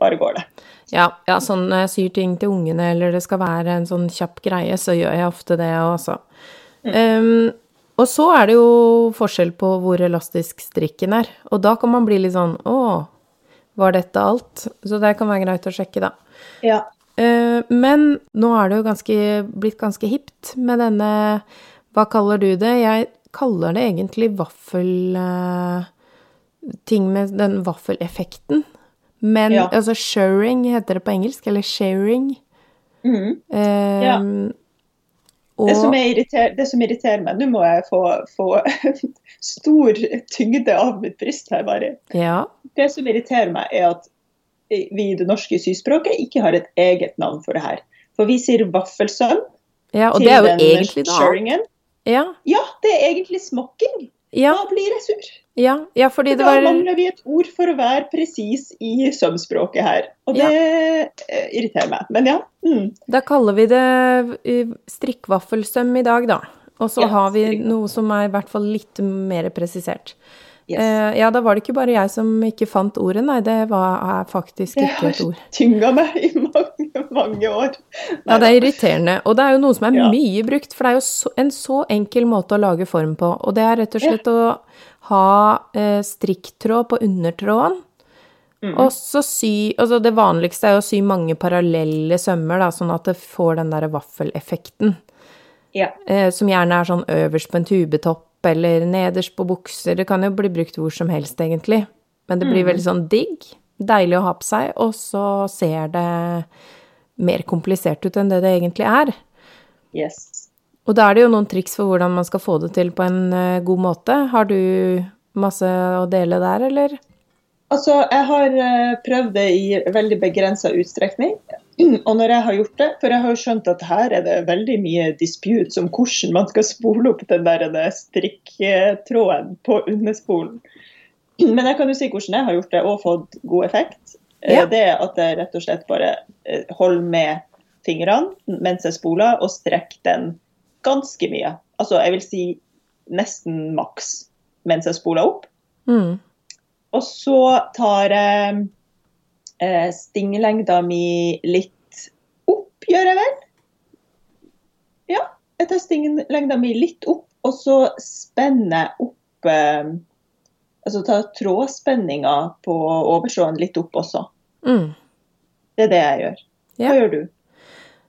bare går det. Ja, ja, sånn når jeg syr ting til ungene, eller det skal være en sånn kjapp greie, så gjør jeg ofte det også. Um, og så er det jo forskjell på hvor elastisk strikken er, og da kan man bli litt sånn Å, var dette alt? Så det kan være greit å sjekke, da. Ja. Eh, men nå er det jo ganske, blitt ganske hipt med denne Hva kaller du det? Jeg kaller det egentlig vaffel... eh, ting med den vaffeleffekten. Men Ja. altså sharing heter det på engelsk, eller sharing. Mhm. Eh, Ja. Og, Det, som det som irriterer meg Nå må jeg få, få stor tyngde av mitt bryst her, bare. ja, Det som irriterer meg, er at vi i det norske syspråket ikke har et eget navn for det her. For vi sier vaffelsøm ja, og til det er jo den egentlig da. Ja, Ja, det er egentlig smokking. ja, Da blir jeg sur. Ja, ja, fordi det Da mangler vi et ord for å være presis i sømspråket her. Og det ja. irriterer meg. Men ja. Mm. Da kaller vi det eh, strikkvaffelsøm i dag, da. Og så Ja, har vi noe som er i hvert fall litt mer presisert. Yes. Uh, ja, da var det ikke bare jeg som ikke fant ordet, nei, det var, er faktisk ikke et ord. tynga meg i mange, mange år. Ja, det er irriterende. Og det er jo noe som er Ja. mye brukt, for det er jo så, en så enkel måte å lage form på. Og det er rett og slett å ha eh, strikktråd på undertråden. Mm. Og så sy Altså det vanligste er jo å sy mange parallelle sømmer, da, sånn at det får den derre vaffeleffekten. Ja. Eh, som gjerne er sånn øverst på en tubetopp eller nederst på bukser. Det kan jo bli brukt hvor som helst, egentlig. Men det blir Mm. veldig sånn digg. Deilig å ha på seg, og så ser det mer komplisert ut enn det det egentlig er. Yes. Og da er det jo noen triks for hvordan man skal få det til på en eh, god måte. Har du masse å dele der, eller? Altså, jeg har eh, prøvd det i veldig begrensa utstrekning. Og når jeg har gjort det, for jeg har jo skjønt at her er det veldig mye disputes om hvordan man skal spole opp den der den strikketråden på underspolen. Men jeg kan jo si hvordan jeg har gjort det og fått god effekt. Eh, Ja. Det er at jeg rett og slett bare holder med fingrene mens jeg spoler, og strekker den ganske mye. Altså, jeg vil si nesten maks mens jeg spoler opp. Mm. Og så tar jeg eh, stinglengda mi litt opp, gjør jeg vel? Ja, jeg tar stinglengda mi litt opp, og så spenner jeg opp eh, Altså tar trådspenninga på overstråen litt opp også. Mm. Det er det jeg gjør. Hva Ja. gjør du?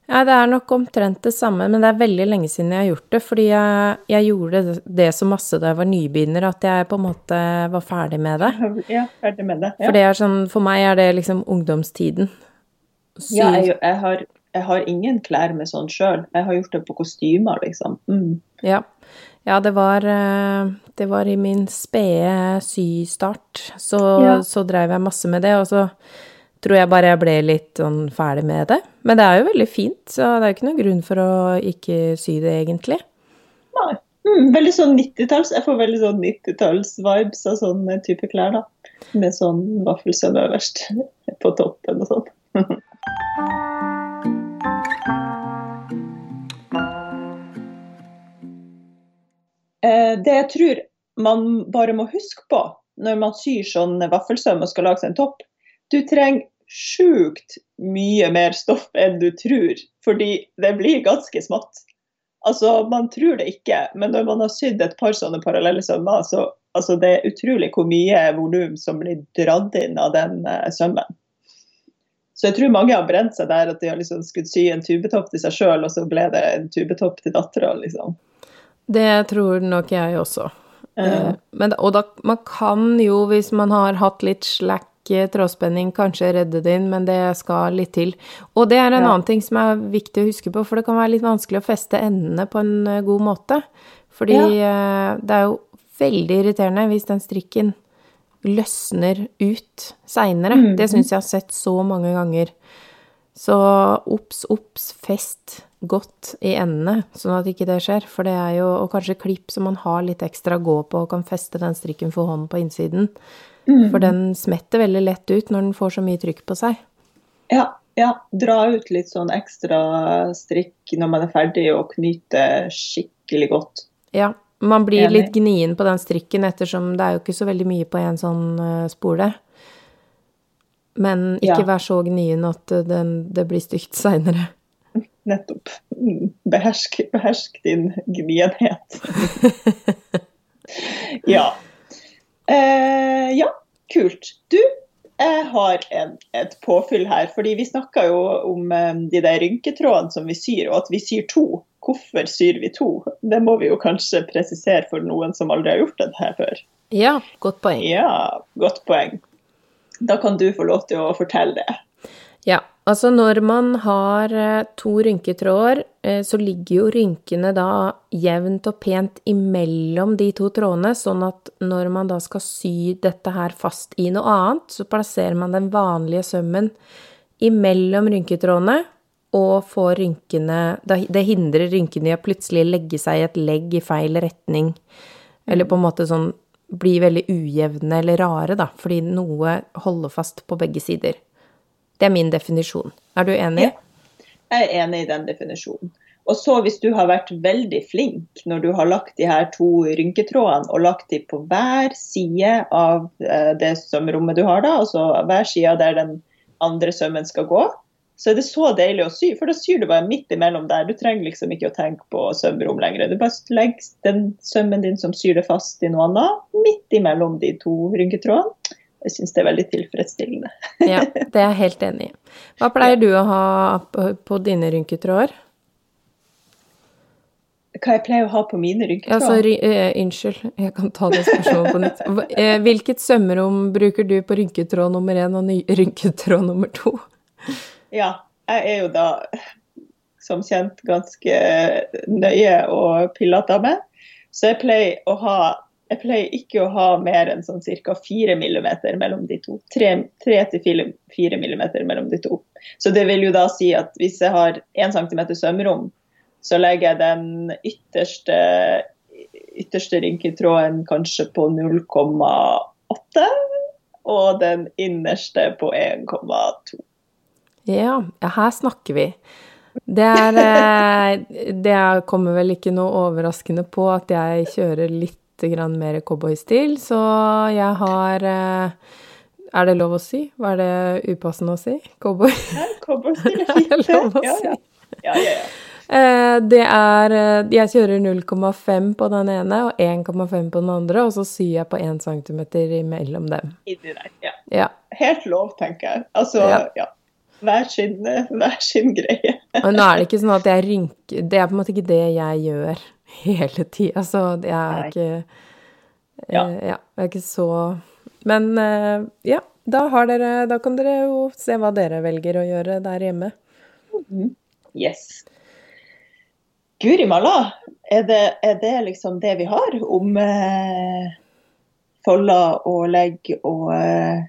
Ja, det er nok omtrent det samme, men det er veldig lenge siden jeg har gjort det. Fordi jeg, jeg gjorde det, det så masse da jeg var nybegynner at jeg på en måte var ferdig med det. Ja, ferdig med det. Ja. For det er sånn, for meg er det liksom ungdomstiden. Så... Ja, jeg, jeg, har, jeg har ingen klær med sånn sjøl. Jeg har gjort det på kostymer, liksom. Mm. Ja, ja det, var, eh, det var i min spede systart. Så, Ja. så drev jeg masse med det, og så tror jeg bare jeg ble litt sånn ferdig med det. Men det er jo veldig fint, så det er jo ikke noen grunn for å ikke sy det, egentlig. Nei. Mm, veldig sånn 90-talls. Jeg får veldig sånn 90-talls-vibes av sånn type klær, da. Med sånn vaffelsøm øverst på toppen og sånn. Eh, Det jeg tror man bare må huske på når man syr sånn vaffelsøm og skal lage seg en topp, du trenger sjukt mye mer stoff enn du tror, fordi det blir ganske smått. Altså, Man tror det ikke, men når man har sydd et par sånne parallelle sømmer, så altså, det er utrolig hvor mye volum som blir dratt inn av den eh, sømmen. Så jeg tror mange har brent seg der at de har liksom skulle sy en tubetopp til seg sjøl, og så ble det en tubetopp til dattera, liksom. Det tror nok jeg også. Eh, Men, og da, man kan jo, hvis man har hatt litt slack trådspenning kanskje redde din, men det skal litt til. Og det er en Ja. annen ting som er viktig å huske på, for det kan være litt vanskelig å feste endene på en eh, god måte. Fordi ja. det er jo veldig irriterende hvis den strikken løsner ut seinere. Mm. Det syns jeg har sett så mange ganger. Så obs, obs, fest godt i endene, sånn at ikke det skjer. For det er jo Og kanskje klipp som man har litt ekstra å gå på og kan feste den strikken for hånden på innsiden. Mm. For den smetter veldig lett ut når den får så mye trykk på seg. Ja, ja. Dra ut litt sånn ekstra strikk når man er ferdig, og knyte skikkelig godt. Ja. Man blir Enig. litt gnien på den strikken ettersom det er jo ikke så veldig mye på en sånn eh, spole. Men ikke Ja. vær så gnien at eh, den, det blir stygt seinere. Nettopp. Behersk, behersk din gnienhet. ja. Eh, ja, kult. Du, jeg har en, et påfyll her. fordi vi snakka jo om eh, de der rynketrådene som vi syr, og at vi syr to. Hvorfor syr vi to? Det må vi jo kanskje presisere for noen som aldri har gjort det her før. Ja, godt poeng. Ja, godt poeng. Da kan du få lov til å fortelle det. Ja, altså når man har eh, to rynketråder, eh, så ligger jo rynkene da jevnt og pent imellom de to trådene, sånn at når man da skal sy dette her fast i noe annet, så plasserer man den vanlige sømmen imellom rynketrådene og får rynkene Det hindrer rynkene i å plutselig legge seg i et legg i feil retning, eller på en måte sånn bli veldig ujevne eller rare, da, fordi noe holder fast på begge sider. Det er min definisjon. Er du enig? Jeg er enig i den definisjonen. Og så hvis du har vært veldig flink når du har lagt de her to rynketrådene og lagt de på hver side av eh, det sømrommet du har da, altså hver side der den andre sømmen skal gå, så er det så deilig å sy, for da syr du bare midt imellom der. Du trenger liksom ikke å tenke på sømrom lenger. Du bare legger den sømmen din som syr det fast i noe annet, midt imellom de to rynketrådene. Jeg syns det er veldig tilfredsstillende. Ja, det er jeg helt enig i. Hva pleier du å ha på, dine rynketråder? Hva jeg pleier å ha på mine rynketråder? Altså, ry, eh, unnskyld, jeg kan ta det spørsmålet på nytt. Eh, hvilket sømrom bruker du på rynketråd nummer én og rynketråd nummer to? Ja, jeg er jo da som kjent ganske nøye og pillete av meg. Så jeg pleier, å ha, jeg pleier ikke å ha mer enn sånn ca. 4 mm mellom de to. 3-4 mm mellom de to. Så det vil jo da si at hvis jeg har 1 cm sømrom, så legger jeg den ytterste, ytterste rynketråden kanskje på 0,8, og den innerste på 1,2. Ja, her snakker vi. Det er eh, Det er- kommer vel ikke noe overraskende på at jeg kjører litt grann mer cowboystil, så jeg har eh, Er det lov å si? Hva er det upassende å si? Cowboy? Ja, cowboystil er fint, er det. lov å Ja, si. ja. Ja, ja, ja. Eh, Det er eh, Jeg kjører 0,5 på den ene og 1,5 på den andre, og så syr jeg på 1 cm imellom dem. Ja. Ja. Helt lov, tenker jeg. Altså, Ja. ja. Hver sin, hver sin greie. Og nå er det ikke sånn at jeg rynker Det er på en måte ikke det jeg gjør hele tida, så det er Nei. ikke eh, Ja. ja. Det er ikke så Men eh, ja, da har dere Da kan dere jo se hva dere velger å gjøre der hjemme. Yes. Guri malla, er det, er det liksom det vi har om eh, folder og legg og eh,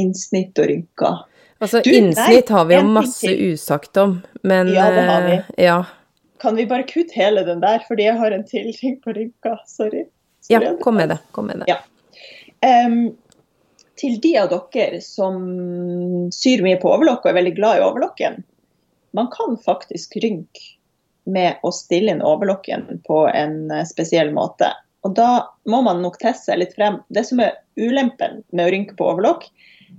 innsnitt og rynker? Altså, Du, nei, innsnitt har vi jo masse usagt om, men Ja, det har vi. eh, Ja. Kan vi bare kutte hele den der, fordi jeg har en til ting på rynka? Sorry. ja, kom med det. Kom med det. Ja. Um, til de av dere som syr mye på overlokk og er veldig glad i overlokken, man kan faktisk rynke med å stille inn overlokken på en eh, spesiell måte. Og da må man nok teste seg litt frem. Det som er ulempen med å rynke på overlokk,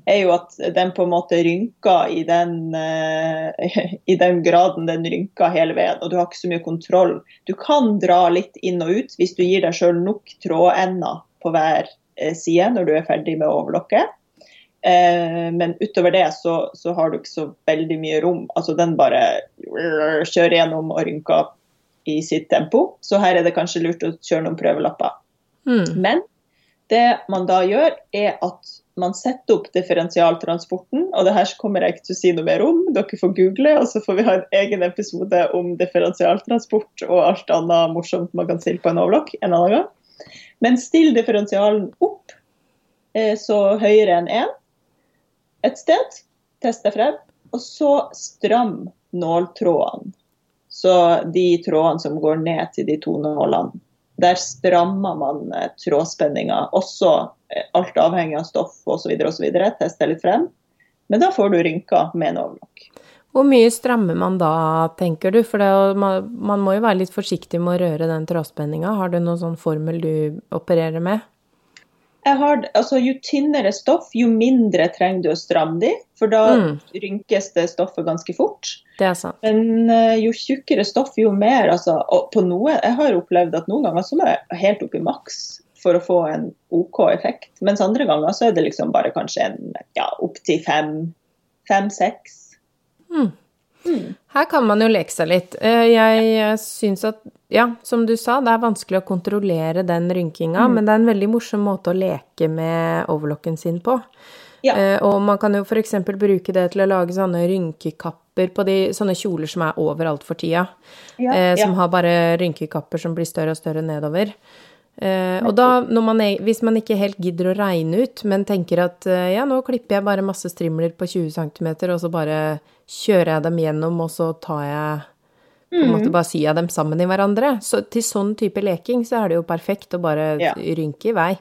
er jo at den på en måte rynker i den, eh, i den graden den rynker hele veien, og du har ikke så mye kontroll. Du kan dra litt inn og ut hvis du gir deg sjøl nok trådender på hver eh, side når du er ferdig med overlokket. Eh, men utover det så, så har du ikke så veldig mye rom. Altså den bare kjører gjennom og rynker i sitt tempo. Så her er det kanskje lurt å kjøre noen prøvelapper. Mm. Men det man da gjør, er at man setter opp differensialtransporten. Og det her kommer jeg ikke til å si noe mer om, dere får google, og så får vi ha en egen episode om differensialtransport og alt annet morsomt man kan stille på en overlock en annen gang. Men still differensialen opp eh, så høyere enn 1 et sted. Test deg frem. Og så stram nåltrådene. Så de trådene som går ned til de to nålene der strammer man eh, trådspenninga, også eh, alt avhengig av stoff osv. osv. Tester litt frem. Men da får du rynker med en overlock. Hvor mye strammer man da, tenker du? For det, man, må jo være litt forsiktig med å røre den trådspenninga. Har du noen sånn formel du opererer med? Har, altså, jo tynnere stoff, jo mindre trenger du å stramme de, for da mm. rynkes det stoffet ganske fort. Det er sant. Men uh, jo tjukkere stoff, jo mer. Altså, og på noe, jeg har opplevd at noen ganger så må jeg helt opp i maks for å få en OK effekt, mens andre ganger så er det liksom bare kanskje en ja, opptil fem, fem-seks. Mm. Mm. Her kan man jo leke seg litt. Eh, jeg syns at, ja, som du sa, det er vanskelig å kontrollere den rynkinga, mm. men det er en veldig morsom måte å leke med overlocken sin på. Ja. Eh, og man kan jo f.eks. bruke det til å lage sånne rynkekapper på de sånne kjoler som er overalt for tida. Ja, eh, som ja. har bare rynkekapper som blir større og større nedover. Eh, og da, man er, hvis man ikke helt gidder å regne ut, men tenker at eh, ja, nå klipper jeg bare masse strimler på 20 cm, og så bare kjører jeg dem gjennom, og så tar jeg på en måte mm. bare syr jeg dem sammen i hverandre. Så til sånn type leking så er det jo perfekt å bare ja. rynke i vei.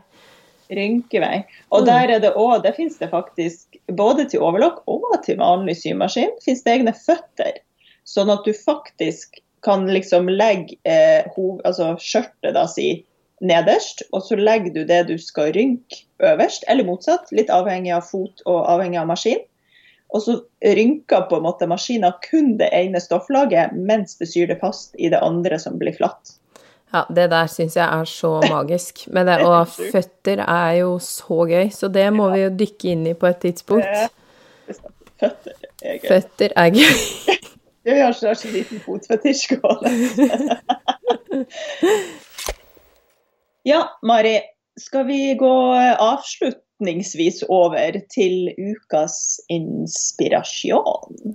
Rynke i vei. Og mm. der er det òg, det fins det faktisk både til overlock og til vanlig symaskin, fins det egne føtter. Sånn at du faktisk kan liksom legge eh, altså skjørtet da si nederst, og så legger du det du skal rynke øverst, eller motsatt, litt avhengig av fot og avhengig av maskin. Og så rynker på en måte maskinen kun det ene stofflaget, mens det syr det fast i det andre som blir flatt. Ja, det der syns jeg er så magisk. Men det, og føtter er jo så gøy, så det må vi jo dykke inn i på et tidspunkt. Føtter er gøy. Føtter er gøy. Jeg har så, så liten fotfetisj gående. Ja, Mari. Skal vi gå avslutningsvis over til ukas inspirasjon?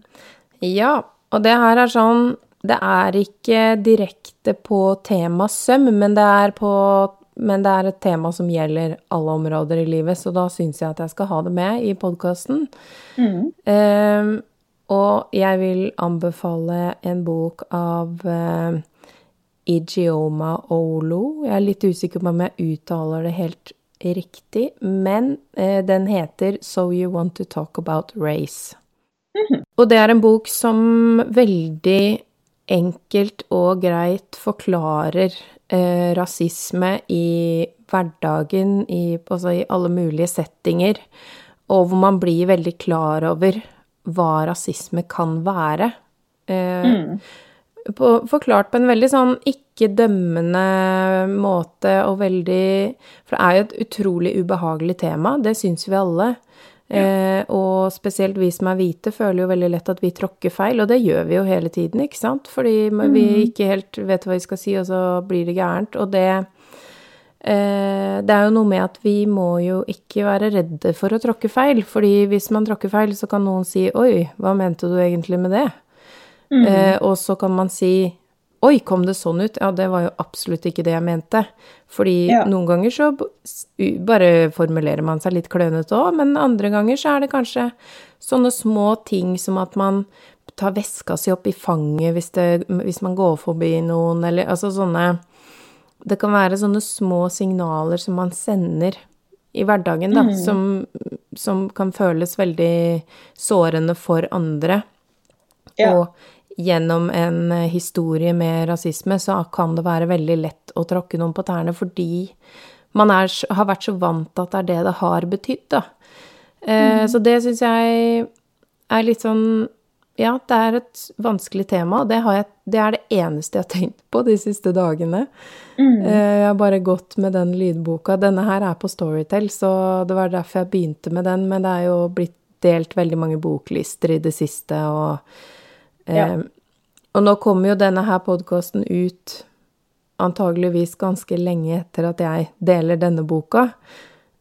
Ja, og det her er sånn Det er ikke direkte på tema søm, men det er på men det er et tema som gjelder alle områder i livet, så da syns jeg at jeg skal ha det med i podkasten. Mm. Um, og jeg vil anbefale en bok av uh, Igioma Olo. Jeg er litt usikker på om jeg uttaler det helt riktig, men eh, den heter So You Want to Talk About Race. Mm -hmm. Og det er en bok som veldig enkelt og greit forklarer eh, rasisme i hverdagen, i, altså i alle mulige settinger, og hvor man blir veldig klar over hva rasisme kan være. Eh, mm på, forklart på en veldig sånn ikke-dømmende måte og veldig For det er jo et utrolig ubehagelig tema, det syns vi alle. Ja. Eh, og spesielt vi som er hvite, føler jo veldig lett at vi tråkker feil, og det gjør vi jo hele tiden, ikke sant? Fordi mm. vi ikke helt vet hva vi skal si, og så blir det gærent. Og det eh, Det er jo noe med at vi må jo ikke være redde for å tråkke feil, fordi hvis man tråkker feil, så kan noen si 'oi, hva mente du egentlig med det'? Mm. Eh, og så kan man si Oi, kom det sånn ut? Ja, det var jo absolutt ikke det jeg mente. Fordi ja. noen ganger så bare formulerer man seg litt klønete òg, men andre ganger så er det kanskje sånne små ting som at man tar veska si opp i fanget hvis, det, hvis man går forbi noen, eller altså sånne Det kan være sånne små signaler som man sender i hverdagen, da, mm. som, som, kan føles veldig sårende for andre. Ja. Og gjennom en eh, historie med rasisme, så kan det være veldig lett å tråkke noen på tærne fordi man er, har vært så vant til at det er det det har betydd, da. Eh, mm. Så det syns jeg er litt sånn Ja, det er et vanskelig tema, og det, det, er det eneste jeg har tenkt på de siste dagene. Mm. Eh, jeg har bare gått med den lydboka. Denne her er på Storytel, så det var derfor jeg begynte med den, men det er jo blitt delt veldig mange boklister i det siste, og ja. Eh, og nå kommer jo denne her podkasten ut antageligvis ganske lenge etter at jeg deler denne boka.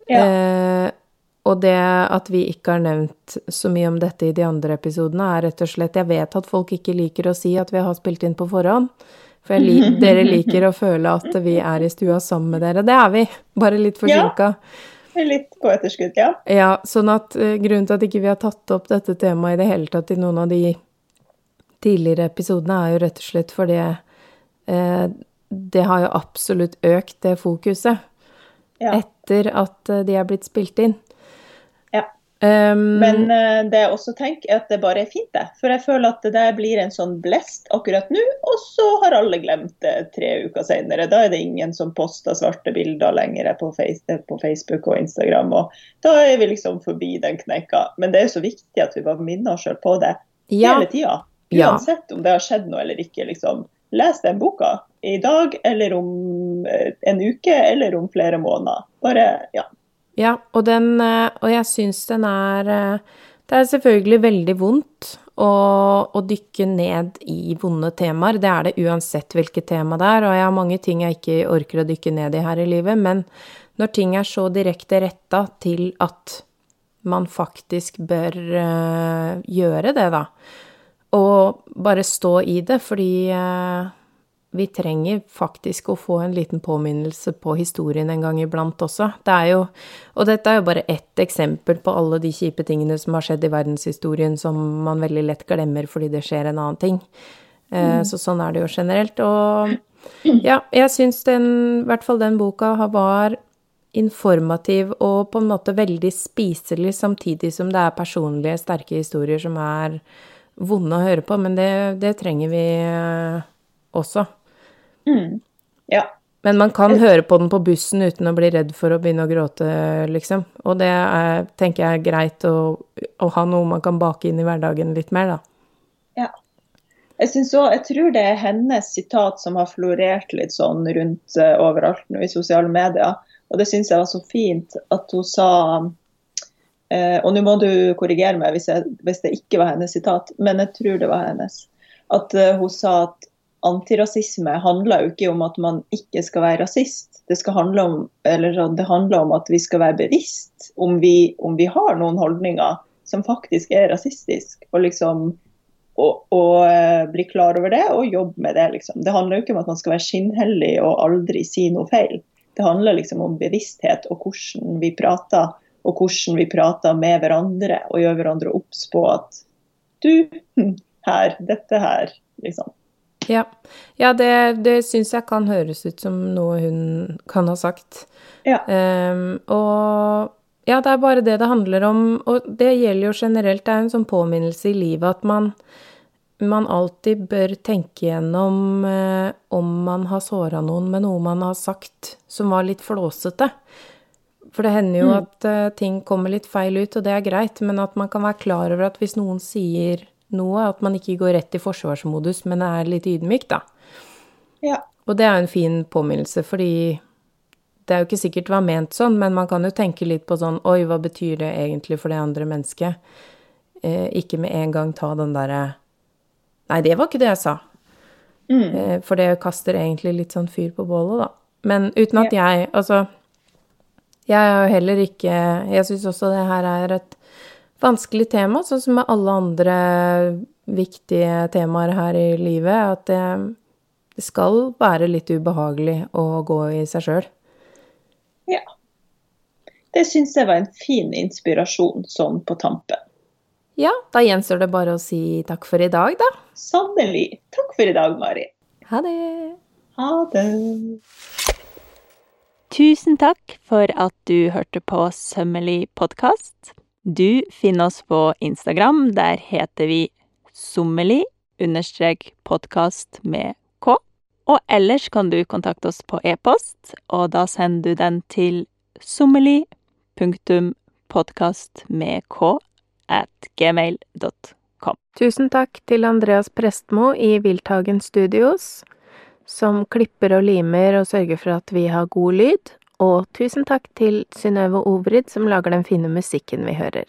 Ja. Eh, og det at vi ikke har nevnt så mye om dette i de andre episodene, er rett og slett Jeg vet at folk ikke liker å si at vi har spilt inn på forhånd. For lik, dere liker å føle at vi er i stua sammen med dere. Det er vi, bare litt forsinka. Ja, litt på etterskudd, ja. Ja, sånn at uh, grunnen til at ikke vi har tatt opp dette temaet i det hele tatt i noen av de tidligere episodene, er jo rett og slett fordi eh, det har jo absolutt økt det fokuset ja. etter at uh, de er blitt spilt inn. Um, Men uh, det jeg også tenker, er at det bare er fint, det. For jeg føler at det der blir en sånn blest akkurat nå, og så har alle glemt det tre uker senere. Da er det ingen som poster svarte bilder lenger på, face, eh, på, Facebook og Instagram. Og da er vi liksom forbi den kneika. Men det er jo så viktig at vi bare minner oss sjøl på det ja. hele tida. Uansett ja. om det har skjedd noe eller ikke. liksom. Les den boka i dag, eller om eh, en uke, eller om flere måneder. Bare, ja. Ja, og, den, eh, og jeg syns den er eh, Det er selvfølgelig veldig vondt å, å, dykke ned i vonde temaer. Det er det uansett hvilket tema det er, og jeg har mange ting jeg ikke orker å dykke ned i her i livet. Men når ting er så direkte retta til at man faktisk bør gjøre det, da, og bare stå i det, fordi uh, vi trenger faktisk å få en liten påminnelse på historien en gang iblant også. Det er jo Og dette er jo bare ett eksempel på alle de kjipe tingene som har skjedd i verdenshistorien som man veldig lett glemmer fordi det skjer en annen ting. Eh, mm. Så sånn er det jo generelt. Og ja, jeg syns den, i hvert fall den boka, var informativ og på en måte veldig spiselig, samtidig som det er personlige, sterke historier som er vonde å høre på. Men det, det trenger vi eh, også. Mm. Ja. Men man kan høre på den på bussen uten å bli redd for å begynne å gråte, liksom. Og det er, tenker jeg er greit å, å, ha noe man kan bake inn i hverdagen litt mer, da. Ja. Jeg, også, jeg tror det er hennes sitat som har florert litt sånn rundt uh, overalt nå i sosiale medier. Og det syns jeg var så fint at hun sa uh, Og nå må du korrigere meg hvis, jeg, hvis, det ikke var hennes sitat, men jeg tror det var hennes. At eh, hun sa at antirasisme handler jo ikke om at man ikke skal være rasist. Det, handle om, det handler om at vi skal være bevisst om vi, om vi har noen holdninger som faktisk er rasistiske. Og liksom og, og uh, bli klar over det og jobbe med det. Liksom. Det handler jo ikke om at man skal være skinnhellig og aldri si noe feil. Det handler liksom om bevissthet og hvordan vi prater, og hvordan vi prater med hverandre og gjør hverandre obs på at du, her, dette her, liksom. Ja, ja det, det syns jeg kan høres ut som noe hun kan ha sagt. Ja. Um, og ja, det er bare det det handler om, og det gjelder jo generelt. Det er en sånn påminnelse i livet at man, man alltid bør tenke gjennom uh, om man har såra noen med noe man har sagt som var litt flåsete. For det hender jo mm. at uh, ting kommer litt feil ut, og det er greit, men at man kan være klar over at hvis noen sier noe. At man ikke går rett i forsvarsmodus, men er litt ydmyk, da. Ja. Og det er en fin påminnelse, fordi det er jo ikke sikkert det var ment sånn, men man kan jo tenke litt på sånn Oi, hva betyr det egentlig for det andre mennesket? Eh, ikke med en gang ta den derre Nei, det var ikke det jeg sa. Mm. Eh, for det kaster egentlig litt sånn fyr på bålet, da. Men uten at ja. jeg Altså, jeg har jo heller ikke Jeg syns også det her er et vanskelig tema, sånn som med alle andre viktige temaer her i livet, at det, det skal være litt ubehagelig å gå i seg sjøl. Ja. Det syns jeg var en fin inspirasjon sånn på tampen. Ja, da gjenstår det bare å si takk for i dag, da. Sannelig. Takk for i dag, Mari. Ha det. Ha det. Tusen takk for at du hørte på Sømmelig podkast. Du finner oss på Instagram. Der heter vi sommeli understrek podkast med k. Og ellers kan du kontakte oss på e-post, og da sender du den til sommelig.podkast med k at gmail.com. Tusen takk til Andreas Prestmo i Wildtagen Studios, som klipper og limer og sørger for at vi har god lyd. Og tusen takk til Synnøve Ovrid, som lager den fine musikken vi hører.